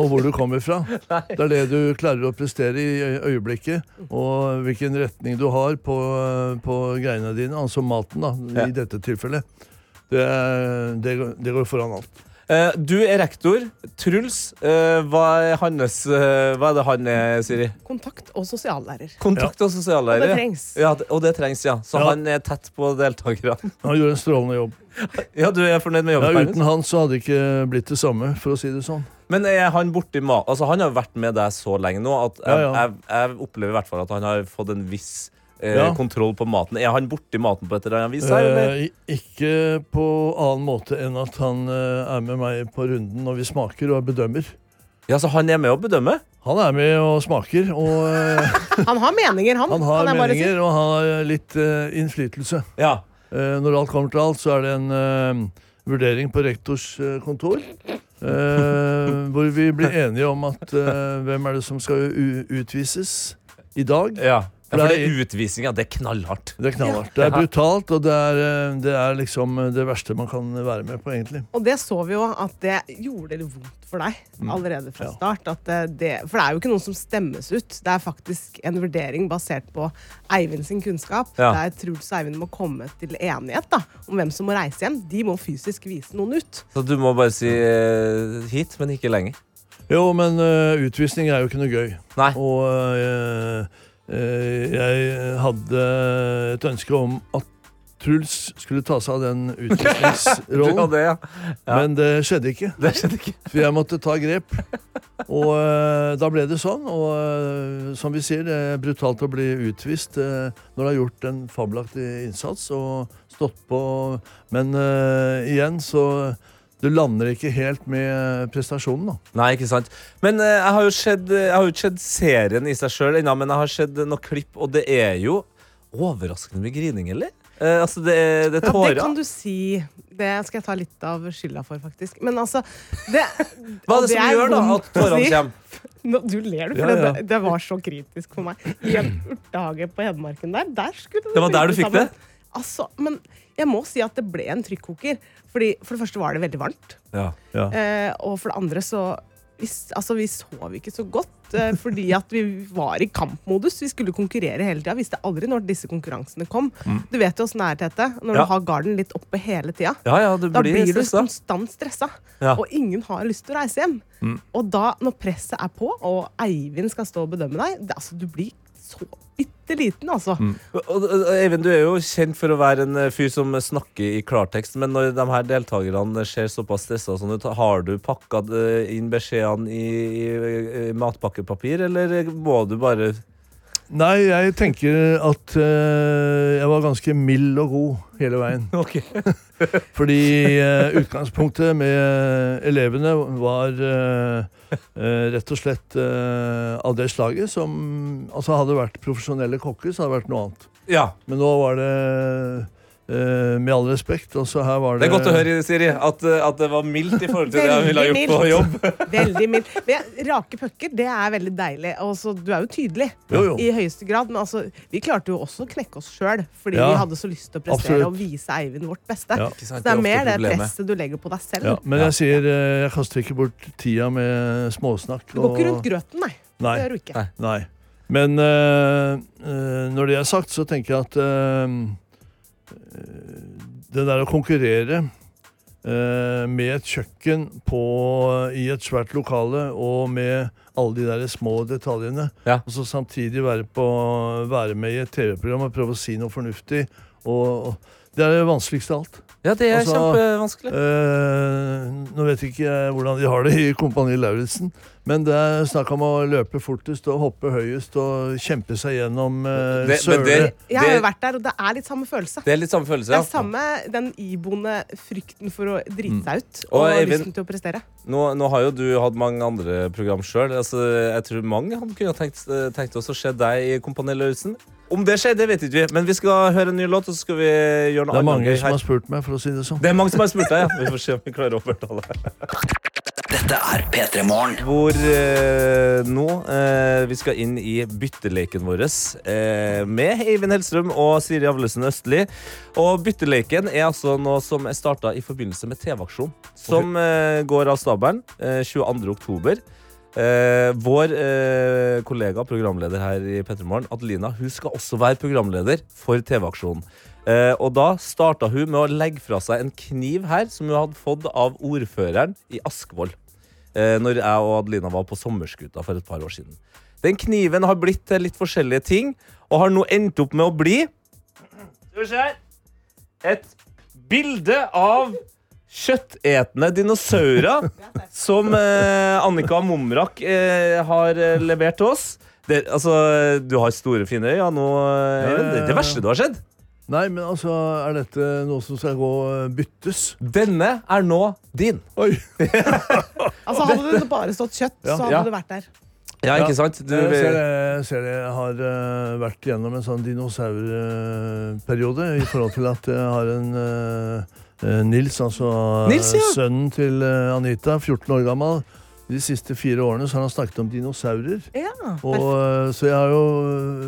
og hvor du kommer fra. Det er det du klarer å prestere i øyeblikket, og hvilken retning du har på, på greiene dine, altså maten, da, i dette tilfellet. Det, det, går- det går foran alt. Eh, du er rektor. Truls, eh, hva, er hans, eh, hva er det han er, Siri? Kontakt og sosiallærer. Kontakt og sosiallærer. Og det trengs. Ja, og det trengs, ja. Så Ja. han er tett på deltakerne. Han gjorde en strålende jobb. Ja, du er fornøyd med Ja, uten han så hadde det ikke blitt det samme, for å si det sånn. Men er han borti mat... Altså, han har vært med deg så lenge nå at jeg, Ja, ja. Jeg, jeg opplever i hvert fall at han har fått en viss eh, Ja. kontroll på maten. Er han borti maten på et eller annet vis? her, eller? Eh, ikke på annen måte enn at han eh, er med meg på runden når vi smaker og bedømmer. Ja, så han er med å bedømme? Han er med og smaker, og eh, Han har meninger, han. han har han meninger bare og har litt eh, innflytelse. Ja. Eh, når alt kommer til alt, så er det en eh, vurdering på rektors eh, kontor. eh, hvor vi blir enige om at eh, hvem er det som skal u utvises i dag. ja. Ja, for det er utvisninga. Det er knallhardt. Det er knallhardt. Det er brutalt, og det er, eh, det er liksom det verste man kan være med på, egentlig. Og det så vi jo at det gjorde det vondt for deg allerede fra start. At det, det, for det er jo ikke noen som stemmes ut. Det er faktisk en vurdering basert på Eivind sin kunnskap. Ja. Der Truls og Eivind må komme til enighet da, om hvem som må reise hjem. De må fysisk vise noen ut. Så du må bare si eh, hit, men ikke lenger. Jo, men uh, utvisning er jo ikke noe gøy. Nei. Og eh, eh, jeg hadde et ønske om at Truls skulle ta seg av den utviklingsrollen. det, ja. ja. Men det skjedde ikke, Det skjedde ikke. for jeg måtte ta grep. Og eh, da ble det sånn. Og eh, som vi sier, det er brutalt å bli utvist eh, når du har gjort en fabelaktig innsats og stått på. Men eh, igjen, så du lander ikke helt med prestasjonen, da. Nei, ikke sant. Men eh, jeg har jo sett, jeg har jo ikke sett serien i seg sjøl ennå, men jeg har sett noen klipp, og det er jo overraskende mye grining, eller? Uh, altså, det, er- det er Ja, det kan du si. Det skal jeg ta litt av skylda for, faktisk. Men altså det, Hva er det som gjør da at tårene si. kommer? Du ler, du, for Ja, ja. Det, det var så kritisk for meg. I en urtehage på Hedmarken der, der skulle det Det var der du fikk fikk det? Altså, men jeg må si at det ble en trykkoker. Fordi For det første var det veldig varmt. Ja. Eh, og for det andre så vi, altså, vi sov ikke så godt. Eh, fordi at vi var i kampmodus. Vi skulle konkurrere hele tida. Visste aldri når disse konkurransene kom. Du vet jo åssen det er, Tete. Når Mm. Ja. du har garden litt oppe hele tida. ja, ja, du Da blir blir du stressa. konstant stressa, Ja. og ingen har lyst til å reise hjem. Og da, når presset er på, og Eivind skal stå og bedømme deg det, altså, Du blir så bitte liten, altså. Og Eivind, du er jo kjent for å være en eh, fyr som snakker i klartekst, men når de her deltakerne ser såpass stressa sånn ut, har du pakka eh, inn beskjedene i, i, i matpakkepapir, eller må du bare Nei, jeg tenker at uh, jeg var ganske mild og god hele veien. Ok. Fordi uh, utgangspunktet med elevene var uh, eh, rett og slett eh, av det slaget som Altså hadde det vært profesjonelle kokker, så hadde det vært noe annet. Ja. Men nå var det eh, med all respekt, Også her var Det det er godt å høre, Siri, at, eh, at det var mildt i forhold til det jeg ville ha gjort på jobb. Veldig mildt. Men Rake pucker, det er veldig deilig. Og du er jo tydelig Jo, jo. i høyeste grad. Men altså, vi klarte jo også å knekke oss sjøl, fordi Ja, vi hadde så lyst til å prestere absolutt. og vise Eivind vårt beste. Ja. Så det er mer det presset du legger på deg selv. Ja, men jeg sier eh, jeg kaster ikke bort tida med småsnakk. Du går ikke rundt grøten, nei. Nei. Det gjør du ikke. Nei. Nei. Men øh, øh, når det er sagt, så tenker jeg at eh, eh, det der å konkurrere eh, med et kjøkken på, i et svært lokale og med alle de der små detaljene. Ja. Og så samtidig være, på, være med i et TV-program og prøve å si noe fornuftig. Og, og det er det vanskeligste av alt. Ja, det er Altså, kjempevanskelig. Eh, nå vet ikke jeg hvordan de har det i Kompani Lauritzen, men det er snakk om å løpe fortest og hoppe høyest og kjempe seg gjennom eh, Det- søle. det- Jeg har jo vært der, og det er litt samme følelse. Det er litt samme følelse, ja. Det er samme den iboende frykten for å drite seg ut Og og, Eivind- lysten til å prestere. Nå, nå har jo du hatt mange andre program sjøl. Altså, jeg tror mange hadde kunne tenkt, tenkt oss å se deg i Kompani Lauritzen. Om det skjer, det vet ikke vi, men vi skal høre en ny låt, og så skal vi gjøre noe Det er mange som har spurt meg, for å si det sånn. Det er mange som har spurt deg, ja. Vi får se om vi klarer å overtale. Dette er P3 Morgen. Hvor eh, nå eh, vi skal inn i bytteleken vår eh, med Eivind Hellstrøm og Siri Avlesen Østli. Og bytteleken er altså noe som er starta i forbindelse med TV-aksjon, som eh, går av stabelen eh, 22. oktober. Eh, vår eh, kollega, programleder her i Petremorgen, Adelina, hun skal også være programleder for TV-aksjonen. Eh, og da starta hun med å legge fra seg en kniv her, som hun hadde fått av ordføreren i Askvoll. Eh, når jeg og Adelina var på sommerskuta for et par år siden. Den kniven har blitt til litt forskjellige ting, og har nå endt opp med å bli Skal vi se her. Et bilde av kjøttetende dinosaurer som eh, Annika Momrak eh, har eh, levert til oss. Det, altså, du har store, fine øyne nå. eh, Ja, ja. Det er det verste du har sett. Nei, men altså, er dette noe som skal gå eh, byttes? Denne er nå din. Oi! Altså Hadde det bare stått kjøtt, Ja. så hadde Ja. det vært der. Ja, ikke sant? Du, jeg ser det, jeg ser det. Jeg har eh, vært gjennom en sånn dinosaurperiode i forhold til at jeg har en eh, Nils, altså Nils, ja. sønnen til eh, Anita, 14 år gammel. De siste fire årene så har han snakket om dinosaurer. Ja, Og, eh, så jeg har jo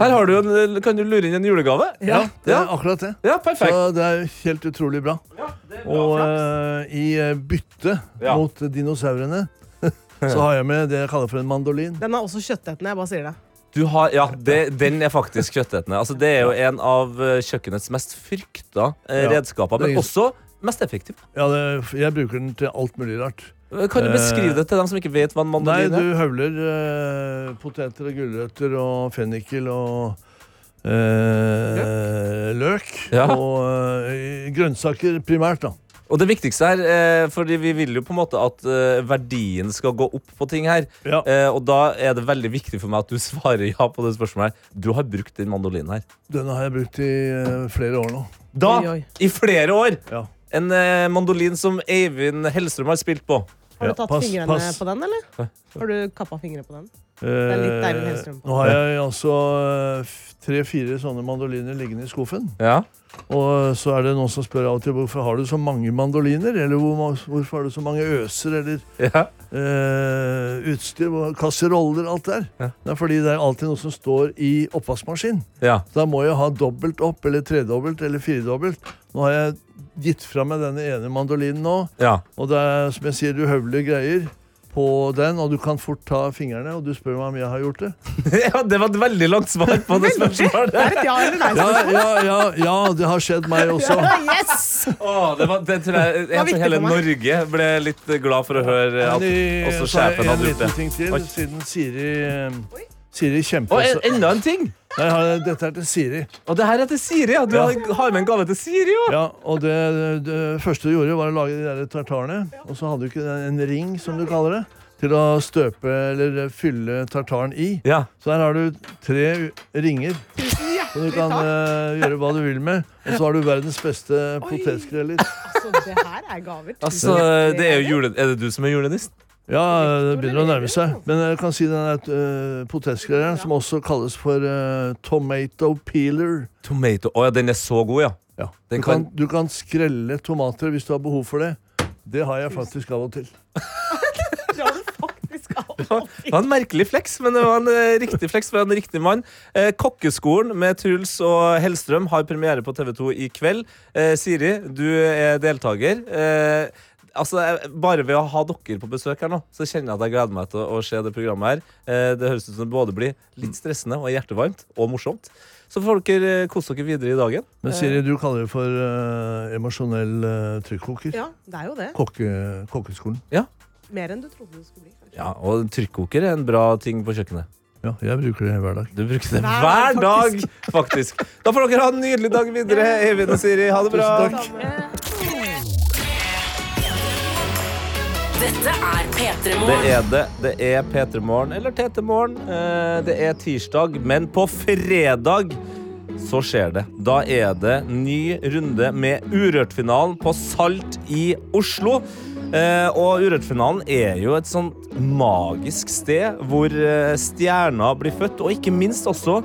her har du en, kan du lure inn en julegave. Ja, det Ja. er akkurat det. Ja, perfekt. Så det er helt utrolig bra. Ja, bra Og uh, i eh, bytte Ja. mot dinosaurene så har jeg med det jeg kaller for en mandolin. Den er også kjøttetende. Jeg bare sier det. Du har, ja, det, Den er faktisk kjøttetende. Altså, det er jo en av eh, kjøkkenets mest frykta eh, Ja, redskaper, er men også mest effektiv. Ja, det, jeg bruker den til alt mulig rart. Kan du Eh, beskrive det til dem som ikke vet hva en mandolin er? Nei, du høvler eh, poteter og gulrøtter og fennikel og eh, løk. Ja. Og eh, grønnsaker primært, da. Og det viktigste her, eh, fordi vi vil jo på en måte at eh, verdien skal gå opp på ting her. Ja. Eh, og da er det veldig viktig for meg at du svarer ja på det spørsmålet her. Du har brukt den mandolinen her. Denne har jeg brukt i eh, flere år nå. Da, Oi, oi. i flere år! Ja. En eh, mandolin som Eivind Hellstrøm har spilt på. Har du tatt pass, fingrene pass. på den, eller? Har du kappa fingrene på den? Eh, er litt Eivind Hellstrøm på. Nå har jeg altså eh, tre-fire sånne mandoliner liggende i skuffen. Ja. Og så er det noen som spør av og til hvorfor har du så mange mandoliner? Eller hvor, hvorfor har du så mange øser? Eller ja. eh, utstyr, Kasseroller kasseroller, alt der. Ja. Det er fordi det er alltid noe som står i oppvaskmaskin. ja. Da må jeg ha dobbelt opp, eller tredobbelt, eller firedobbelt. Nå har jeg gitt fra meg denne ene mandolinen nå, ja. og det er som jeg sier, du høvler greier på den, og du kan fort ta fingrene, og du spør meg om jeg har gjort det. ja, det var et veldig langt svar på det Det spørsmålet. er et ja eller nei ja, ja, ja, ja, det har skjedd meg også. Yes! Oh, det, var, det tror jeg, jeg tror hele. Norge ble litt glad for å høre at også sjefen hadde gjort liten ting til, Oi. siden Siri, eh, Siri kjemper Og en, enda en ting! Nei, dette er til Siri. Og det her er til Siri. Ja. Du Ja. har, har med en gave til Siri òg. Ja, og det, det første du gjorde, var å lage de der tartarene. Og så hadde du ikke en, ring, som du kaller det, til å støpe eller fylle tartaren i. Ja. Så her har du tre ringer Så du kan uh, gjøre hva du vil med. Og så har du verdens beste potetskreller. Altså, det her er gaver. Altså, det er jo jule... Er det du som er julenissen? Ja, det begynner å nærme seg. Men jeg kan si den uh, potetskrelleren, som også kalles for uh, tomato peeler. Tomato. Å ja, den er så god, ja. Ja. Den Du, kan, du kan skrelle tomater hvis du har behov for det. Det har jeg faktisk av og til. Det har du faktisk aldri. Det var en merkelig fleks, men det var en eh, riktig fleks fra en riktig mann. Eh, Kokkeskolen med Truls og Hellstrøm har premiere på TV2 i kveld. Eh, Siri, du er deltaker. Eh, altså, jeg- bare ved å ha dere på besøk her nå, så kjenner jeg at jeg gleder meg til å, å se det programmet her. Eh, det høres ut som det både blir litt stressende og hjertevarmt og morsomt. Så får dere eh, kose dere videre i dagen. Men Siri, du kaller det for eh, emosjonell uh, trykkoker. Ja, det er jo det. Kokke, kokkeskolen. Mer enn du trodde det skulle bli. kanskje. Ja, og trykkoker er en bra ting på kjøkkenet. Ja, jeg bruker det hver dag. Du bruker det Hver hver dag, dag, faktisk. Da får dere ha en nydelig dag videre, Eivind og Siri. Ha det bra. Tusen takk. Dette er P3 Det er det. Det er P3 Morgen eller TT Morgen. Eh, Det er tirsdag, men på fredag så skjer det. Da er det ny runde med Urørt-finalen på Salt i Oslo. Eh, og Urørt-finalen er jo et sånt magisk sted hvor eh, stjerner blir født, og ikke minst også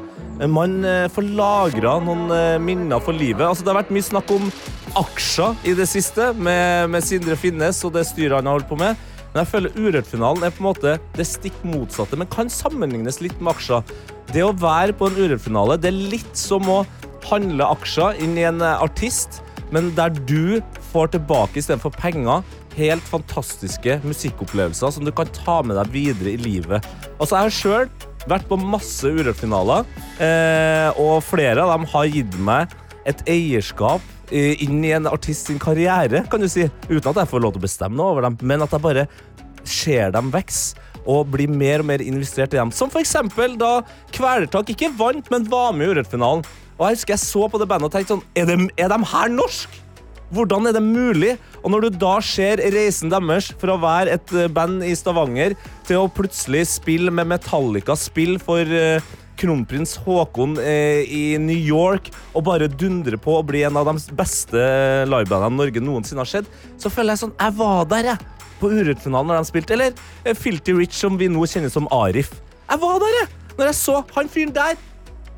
man eh, får lagra noen eh, minner for livet. Altså, det har vært mye snakk om aksjer i det siste, med, med Sindre Finnes og det styret han har holdt på med. Men jeg føler Urørt-finalen er på en måte det stikk motsatte, men kan sammenlignes litt med aksjer. Det å være på en Urørt-finale, det er litt som å handle aksjer inn i en eh, artist, men der du får tilbake istedenfor penger helt fantastiske musikkopplevelser som du kan ta med deg videre i livet. Altså, jeg har sjøl vært på masse Urørt-finaler, eh, og flere av dem har gitt meg et eierskap eh, inn i en artist sin karriere, kan du si, uten at jeg får lov til å bestemme noe over dem, men at jeg bare ser dem vokse og blir mer og mer investert i dem. Som eksempel da Kvelertak ikke vant, men var med i Urørt-finalen. Og jeg husker jeg så på det bandet og tenkte sånn, er de, er de her norsk? Hvordan er det mulig? Og når du da ser reisen deres fra å være et eh, band i Stavanger til å plutselig spille med Metallica, spill for eh, kronprins Haakon eh, i New York og bare dundre på å bli en av de beste livebandene Norge noensinne har sett, så føler jeg sånn Jeg var der, jeg. På Urørt-finalen når de spilte. Eller Filty Rich, som vi nå kjenner som Arif. Jeg var der, jeg. Når jeg så han fyren der.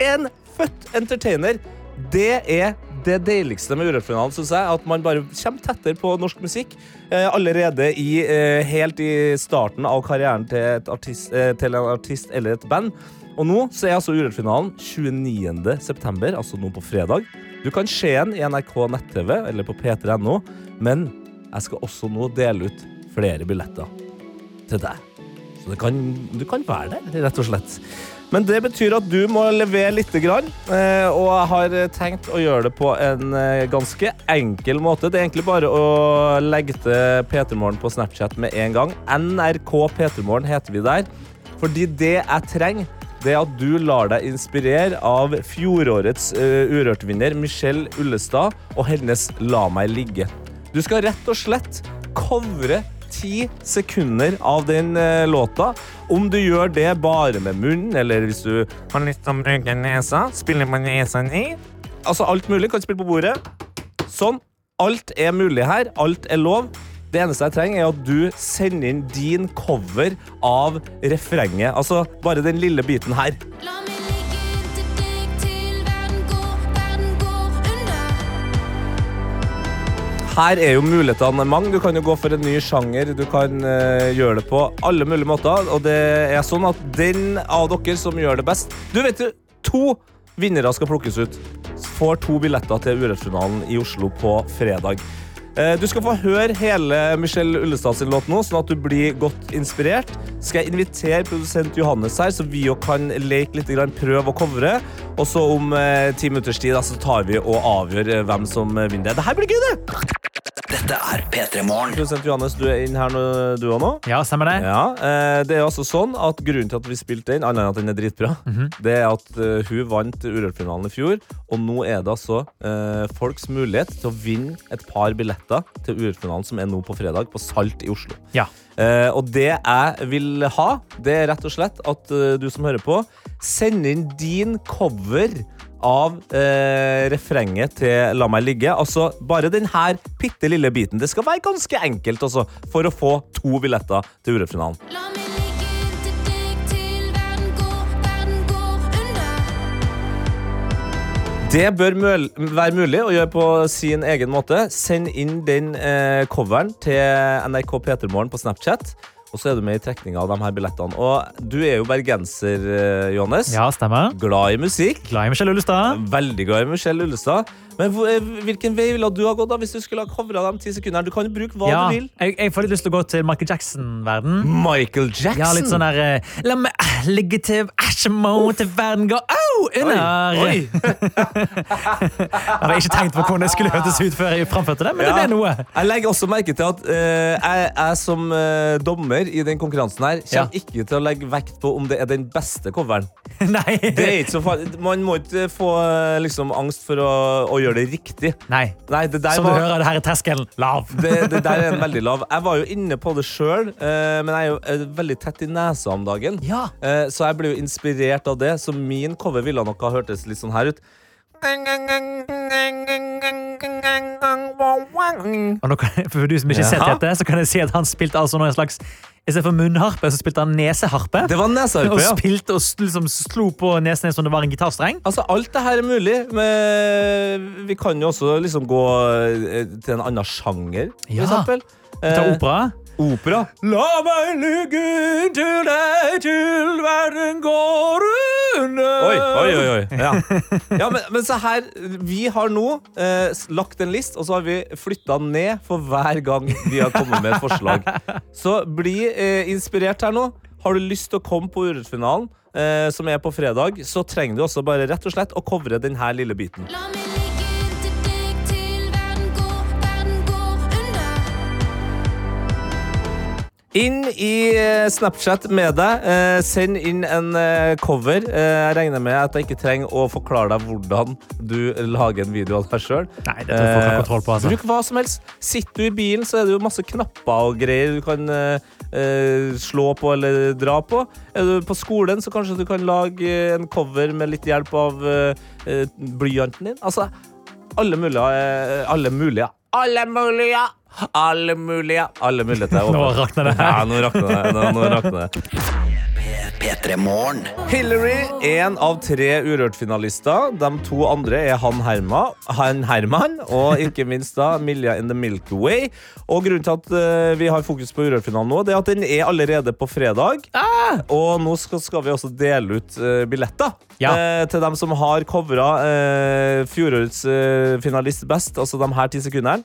En født entertainer. Det er det deiligste med Urørt-finalen, syns jeg. At man bare kommer tettere på norsk musikk. Eh, allerede i, eh, helt i starten av karrieren til, artist, eh, til en artist eller et band. Og nå så er altså Urørt-finalen 29. september, altså nå på fredag. Du kan se den i NRK nett-TV eller på p3.no, men jeg skal også nå dele ut flere billetter til deg. Så kan, du kan være der, rett og slett. Men det betyr at du må levere lite grann, eh, og jeg har tenkt å gjøre det på en eh, ganske enkel måte. Det er egentlig bare å legge til P3morgen på Snapchat med en gang. NRK P3morgen heter vi der. Fordi det jeg trenger, det er at du lar deg inspirere av fjorårets uh, Urørt-vinner Michelle Ullestad og hennes La meg ligge. Du skal rett og slett covre ti sekunder av den eh, låta. Om du gjør det bare med munnen, eller hvis du har lyst til å bruke nesa, spiller man nesa i. Altså alt mulig kan spille på bordet. Sånn. Alt er mulig her. Alt er lov. Det eneste jeg trenger, er at du sender inn din cover av refrenget. Altså bare den lille biten her. La meg Her er jo mulighetene mange. Du kan jo gå for en ny sjanger. Du kan uh, gjøre det på alle mulige måter. Og det er sånn at den av dere som gjør det best Du vet jo, to vinnere skal plukkes ut. Får to billetter til Urørt-finalen i Oslo på fredag. Eh, Du skal få høre hele Michelle Ullestad sin låt nå, sånn at du blir godt inspirert. Skal jeg invitere produsent Johannes her, så vi òg kan leke litt, prøve å covre. Og så om eh, ti minutters tid så tar vi og avgjør hvem som vinner. Det her blir gøy, det! Dette er P3 Morgen. Produsent Johannes, du er inn her nå, du òg nå? Ja, stemmer det? Ja, eh, det er altså sånn at Grunnen til at vi spilte den, annet enn at den er dritbra, det er at eh, hun vant Urørt-finalen i fjor. Og nå er det altså eh, folks mulighet til å vinne et par billetter til Urørt-finalen som er nå på fredag, på Salt i Oslo. Ja. Eh, og det jeg vil ha, det er rett og slett at eh, du som hører på, sender inn din cover av eh, refrenget til La meg ligge. Altså bare den her bitte lille biten. Det skal være ganske enkelt også, for å få to billetter til Urørt-finalen. La meg. Det bør være mulig å gjøre på sin egen måte. Send inn den eh, coveren til NRK P3morgen på Snapchat. Og så er du med i trekninga av de her billettene. Og du er jo bergenser, eh, Johannes. Ja, stemmer. Glad i musikk. Glad i Michelle Ullestad. Veldig glad i Michelle Ullestad. Men eh, hvilken vei ville du ha gått da hvis du skulle ha covra de ti sekundene? Du kan jo bruke hva Ja, du vil. jeg, jeg får litt lyst til å gå til Michael Jackson-verden. Michael Jackson? Ja, litt sånn der eh, La meg eh, ligge til æsjemo til verden går Au! Under! Oi, oi. Jeg hadde ikke tenkt på hvordan det skulle hørtes ut før jeg framførte det, men det Ja. ble noe. Jeg legger også merke til at uh, jeg, jeg som uh, dommer i den konkurransen her Ja. kommer ikke til å legge vekt på om det er den beste coveren. Nei. Det er ikke så farlig. Man må ikke få liksom, angst for å, å gjøre det riktig. Nei. Nei, det Som du var, hører, det her er terskelen lav. det, det der er en veldig lav. Jeg var jo inne på det sjøl, men jeg er jo eh, veldig tett i nesa om dagen. Ja. Eh, Så jeg ble jo inspirert av det, så min cover ville nok ha hørtes litt sånn her ut. Og nå kan, for du som ikke har sett dette, så kan jeg si at han spilte altså nå en slags Istedenfor munnharpe, så spilte han neseharpe. Det var neseharpe, og spilte og liksom slo på nesen som det var en gitarstreng. Altså, Alt det her er mulig, men vi kan jo også liksom gå eh, til en annen sjanger, for Ja. eksempel. Ta Eh, opera. Opera. La meg ligge inntil deg til verden går under. Oi, oi, oi. oi. Ja. ja, men, men se her, vi har nå eh, lagt en list, og så har vi flytta ned for hver gang vi har kommet med et forslag. Så bli eh, inspirert her nå. Har du lyst til å komme på Urørt-finalen, eh, som er på fredag, så trenger du også bare rett og slett å covre denne lille biten. La meg Inn i eh, Snapchat med deg. Eh, send inn en eh, cover. Eh, jeg regner med at jeg ikke trenger å forklare deg hvordan du lager en video av deg sjøl. Altså. Bruk hva som helst. Sitter du i bilen, så er det jo masse knapper og greier du kan slå på eller dra på. Er du på skolen, så kanskje du kan lage en cover med litt hjelp av blyanten din. Altså, alle mulige Alle mulige. Alle mulige! Alle mulige. Alle muligheter. er Nå rakner det. Ja, nå rakner det. Nå, nå rakner det. P3 Morgen. Hillary, én av tre Urørt-finalister. De to andre er han, Herma, han Herman og ikke minst da Milja in the Milky Way. Og grunnen til at eh, vi har fokus på Urørt-finalen nå, det er at den er allerede på fredag. Og nå skal, skal vi også dele ut uh, billetter Ja. uh, til dem som har covra uh, fjorårets eh, finalist best, altså de her ti sekundene.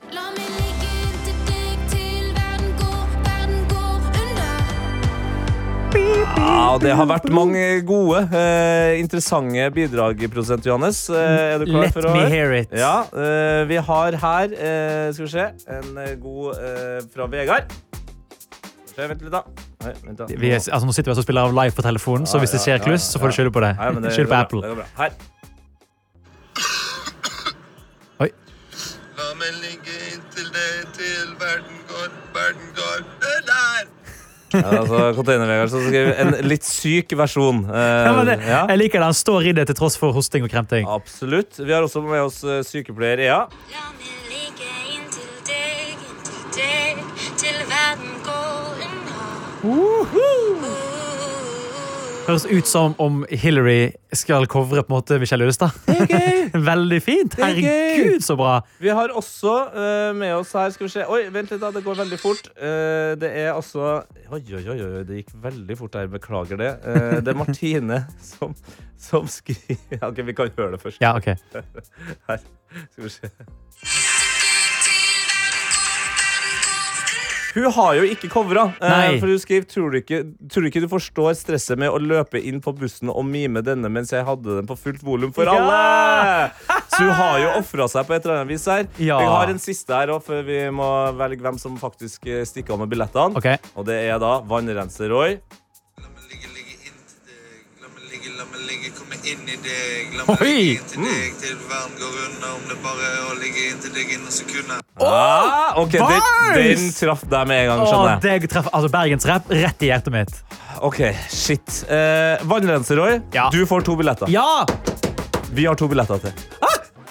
Ja, Det har vært mange gode, eh, interessante bidrag, prosent, Johannes. Eh, er du klar Let for å me hear it. Ja, eh, vi har her eh, Skal vi se En eh, god eh, fra Vegard. Skal vi se, Vent litt, da. Nei, vent da. Vi er, altså, nå sitter vi altså og spiller av live på telefonen, så hvis det skjer kluss, så får du skylde på det. Nei, men det Skyld på går bra, Apple. det går bra. Her. Oi. La meg ligge inntil deg til verden altså, Container-Vegard som skriver en litt syk versjon. Eh, Ja, det, ja. Jeg liker det. Han står i det til tross for hosting og kremting. Absolutt. Vi har også med oss eh, sykepleier Ea. La meg ligge inntil deg, inntil deg, til verden går under. Høres ut som om Hillary skal covre på en måte Michelle Ulstad. Veldig fint. er. Herregud, så bra. Vi har også uh, med oss her Skal vi se Oi, vent litt, da. Det går veldig fort. Uh, det er altså Oi, oi, oi, oi, det gikk veldig fort her. Beklager det. Uh, det er Martine som, som skriver OK, vi kan høre det først. Ja, ok. Her. Skal vi se. Hun har jo ikke covra. eh, for hun skriver tror du, ikke, tror du ikke du forstår stresset med å løpe inn på bussen og mime denne mens jeg hadde den på fullt volum for Ja! alle? Så hun har jo ofra seg på et eller annet vis her. Ja. Vi har en siste her også, før vi må velge hvem som faktisk eh, stikker av med billettene. Okay. Og det er da Vannrenser-Roy. La meg ligge, ligge inntil deg. La meg ligge, la meg ligge, komme inn i deg. La meg Oi! ligge inntil deg til verden går under. Om det bare er å ligge inntil deg innen sekunder. Ah, ok, den, den traff deg med en gang, skjønner jeg. det traff altså Bergensrapp rett i hjertet mitt. Ok, shit. Eh, Vannrenser-Roy, Ja. du får to billetter. Ja! Vi har to billetter til.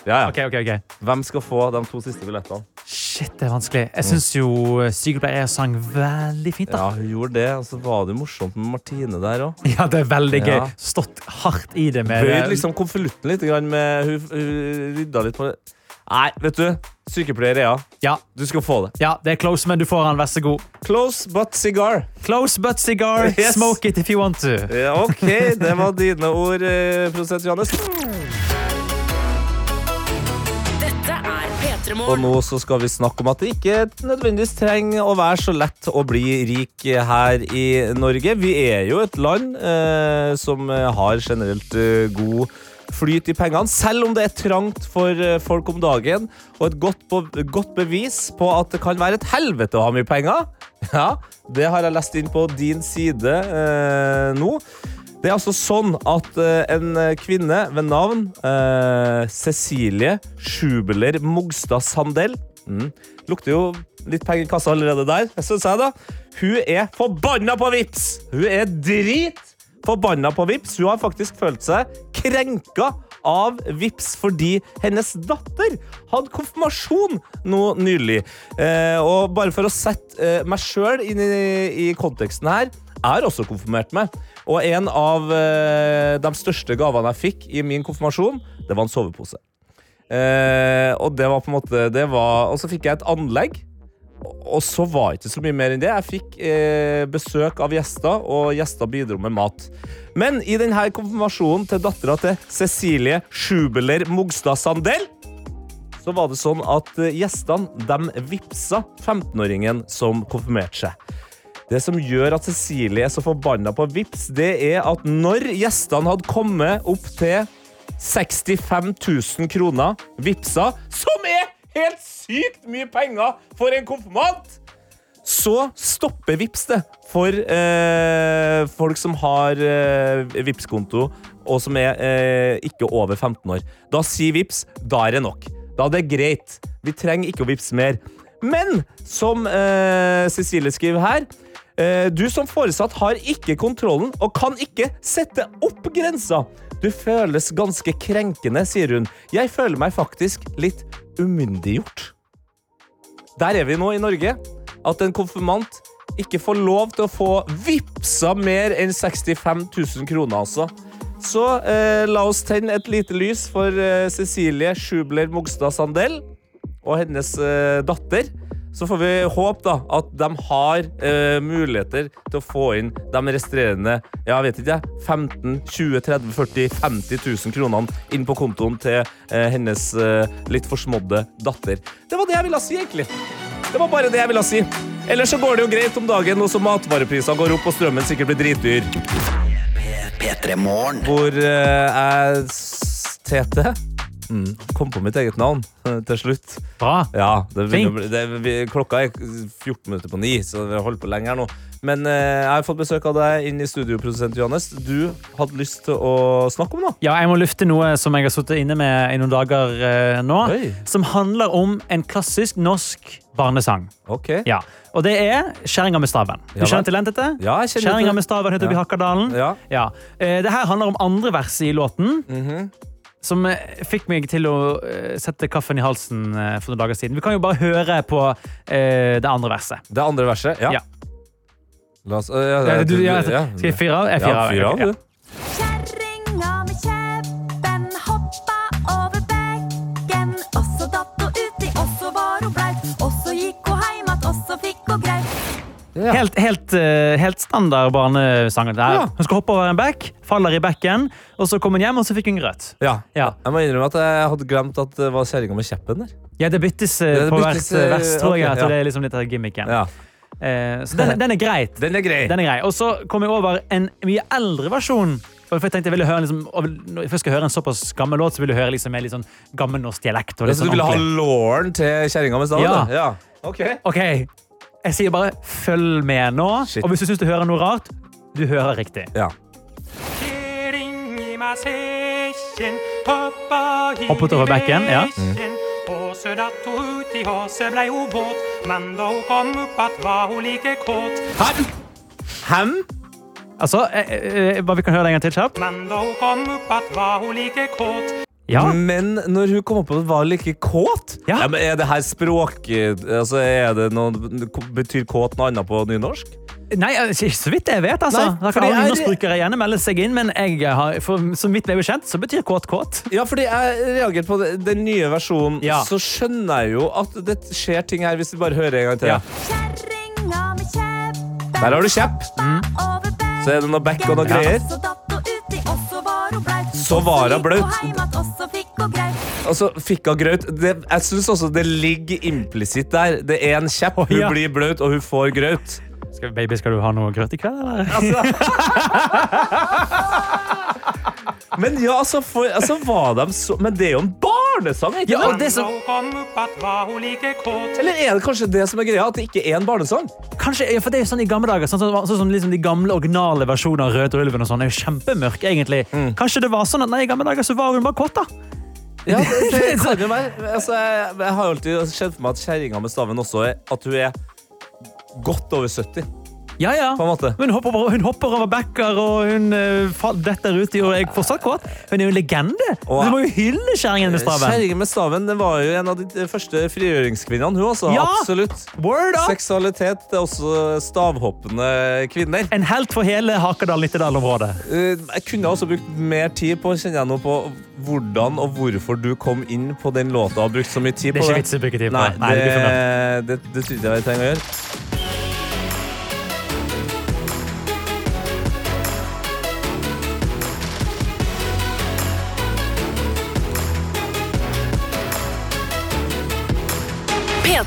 Ja, ja. Ok, ok, ok. Hvem skal få de to siste billettene? Shit, det er vanskelig. Jeg syns jo sykepleier sang veldig fint. da. Ja, hun gjorde det, og så var det morsomt med Martine der òg. Ja, det er veldig gøy. Ja. Stått hardt i det med Bøyd liksom konvolutten litt. Grann med, hun, hun rydda litt på det. Nei, vet du. Sykepleier Ea, Ja, du skal få det. ja, det er close, men du får han. Vær så god. Close but cigar. Close but cigar. Yes. Smoke it if you want to. Ja, OK, det var dine ord, eh, prosent Johannes. Dette Og nå så skal vi snakke om at det ikke nødvendigvis trenger å være så lett å bli rik her i Norge. Vi er jo et land eh, som har generelt eh, god flyt i pengene, selv om det er trangt for eh, folk om dagen. Og et godt, godt bevis på at det kan være et helvete å ha mye penger. Ja, det har jeg lest inn på din side eh, nå. Det er altså sånn at eh, en kvinne ved navn eh, Cecilie Schubeler Mogstad Sandel mm, Lukter jo litt penger i kassa allerede der, synes jeg da. Hun er forbanna på vips! Hun er drit forbanna på vips. Hun har faktisk følt seg krenka av vips fordi hennes datter hadde konfirmasjon nå nylig. Eh, og bare for å sette eh, meg sjøl inn i, i konteksten her har også konfirmert med. Og en av eh, de største gavene jeg fikk i min konfirmasjon, det var en sovepose. Eh, og det var på en måte det var, Og så fikk jeg et anlegg. Og så var det ikke så mye mer enn det. Jeg fikk eh, besøk av gjester, og gjester bidro med mat. Men i denne konfirmasjonen til dattera til Cecilie Schubeler Mogstad Sandel så var det sånn at eh, gjestene de vippsa 15-åringen som konfirmerte seg. Det som gjør at Cecilie er så forbanna på vips, det er at når gjestene hadde kommet opp til 65 000 kroner vippsa, som er helt sykt mye penger for en konfirmant, så stopper Vips det for eh, folk som har eh, Vips-konto og som er eh, ikke over 15 år. Da sier Vips da er det nok. Da er det greit. Vi trenger ikke å vippse mer. Men som eh, Cecilie skriver her eh, Du som foresatt har ikke kontrollen og kan ikke sette opp grensa. Du føles ganske krenkende, sier hun. Jeg føler meg faktisk litt umyndiggjort. Der er vi nå i Norge. At en konfirmant ikke får lov til å få vippsa mer enn 65 000 kroner, altså. Så eh, la oss tenne et lite lys for eh, Cecilie Schubler Mogstad Sandel og hennes eh, datter. Så får vi håpe da at de har eh, muligheter til å få inn de resterende ja, vet ikke, jeg, 15 20 30 40 50 000 kronene inn på kontoen til eh, hennes eh, litt forsmådde datter. Det var det jeg ville si, egentlig. Det var bare det jeg ville si. Ellers så går det jo greit om dagen, nå som matvareprisene går opp og strømmen sikkert blir dritdyr. P3 Hvor eh, jeg, Tete, mm, kom på mitt eget navn eh, til slutt. Bra. Ja, det bli, det, vi, klokka er 14 minutter på ni, så vi har holdt på lenge her nå. Men eh, jeg har fått besøk av deg inn i studio, produsent Johannes. Du hadde lyst til å snakke om noe. Ja, jeg må lufte noe som jeg har sittet inne med i noen dager eh, nå. Oi. Som handler om en klassisk norsk barnesang. Ok. Ja, Og det er 'Kjerringa med staven'. Du Ja, kjenner til den? dette? Ja, jeg kjenner Kjerringa med staven heter vi Ja. Hakkadalen. Ja. Ja. Eh, Det her handler om andre verset i låten. Mhm. Som eh, fikk meg til å eh, sette kaffen i halsen eh, for noen dager siden. Vi kan jo bare høre på det andre verset. Det andre verset? Ja. Ja. La oss, ja, Ja, du, ja, ja. Skal jeg fyre av? Jeg Ja, fyrer av. fyr av, Ja. du. Helt, helt, eh, helt standard barnesang. Ja. Hun skal hoppe over en bekk, faller i bekken, og så kom hun hjem og så fikk hun grøt. Ja. Ja. Jeg må innrømme at jeg hadde glemt at det var kjerringa med kjeppen der. Ja, det byttes det det på byttes, hvert eh, eh, vers, tror jeg. ok, ja. det er liksom litt av gimmicken. Ja. Eh, så den, den er greit. Den er grei. Den er grei. Og så kom jeg over en mye eldre versjon. For jeg tenkte jeg ville høre liksom, og Når jeg først skal høre en såpass gammel låt, så vil jeg høre liksom, med litt sånn gammelnorsk dialekt. Og litt Så sånn du ville ha låren til kjerringa med staven? Ja. ja. Ok. Ok, jeg sier bare følg med nå. Shit. Og hvis du syns du hører noe rart, du hører riktig. Ja. Hoppet over bekken, ja. Mm. Hem? Altså, eh, eh, bare vi kan høre det en gang til kjapt. Men når hun kom opp att, var hun. Ja. Var like kåt Ja. men Er det her språk altså, er det noe, Betyr kåt noe annet på nynorsk? Nei, ikke så vidt jeg vet. altså. Nei, Da fordi kan jeg- Nynorskbrukere gjerne melde seg inn, men jeg har, for, så vidt er bekjent, så betyr kåt kåt. Ja, fordi jeg reagerte på det- den nye versjonen. Ja. Så skjønner jeg jo at det skjer ting her, hvis vi bare hører en gang til. Ja. Kjerringa med Der har du kjepp. over. Så er det noe back og noe greier. Så så var hun blaut. Så var hun Og så blaut. Altså, fikk hun graut? Det, jeg syns også det ligger implisitt der. Det er en kjepp, hun ja. blir blaut, og hun får graut. Skal, baby, skal du ha noe grøt i kveld, eller? Men ja, altså, for, altså var de så Men det er jo en barnesang, ikke Ja, og det som. Eller er det kanskje det som er greia? At det ikke er en barnesang? kanskje, ja, for det er jo sånn i gamle dager Sånn, sånn, sånn sånn liksom De gamle originale versjonene av Røde Ulven og sånn er jo kjempemørke, egentlig. Kanskje det var sånn at nei, i gamle dager så var hun bare kåt, da. Ja, det, det kan jo være. Altså, jeg, jeg har alltid sett for meg at kjerringa med staven også er at hun er godt over 70. Ja, ja. På en måte. Hun hopper hun hopper over bekker, og hun uh, detter uti, og jeg fortsatt kåt. Hun er jo en legende. Og- Du må jo hylle kjerringen med staven. Kjerringen med staven det var jo en av de første frigjøringskvinnene. Hun også, Ja! absolutt. Word up! Seksualitet er også stavhoppende kvinner. En helt for hele Hakadal-Nittedal-området. Eh, Jeg kunne også brukt mer tid på kjenner jeg nå på hvordan og hvorfor du kom inn på den låta og brukt så mye tid på Det Det er ikke vits i å bruke tid på Nei, det. Nei, det det, det, det, det jeg vi trenger å gjøre.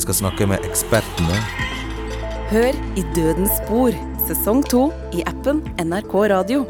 Jeg skal snakke med ekspertene. Hør i Dødens spor, sesong to i appen NRK Radio.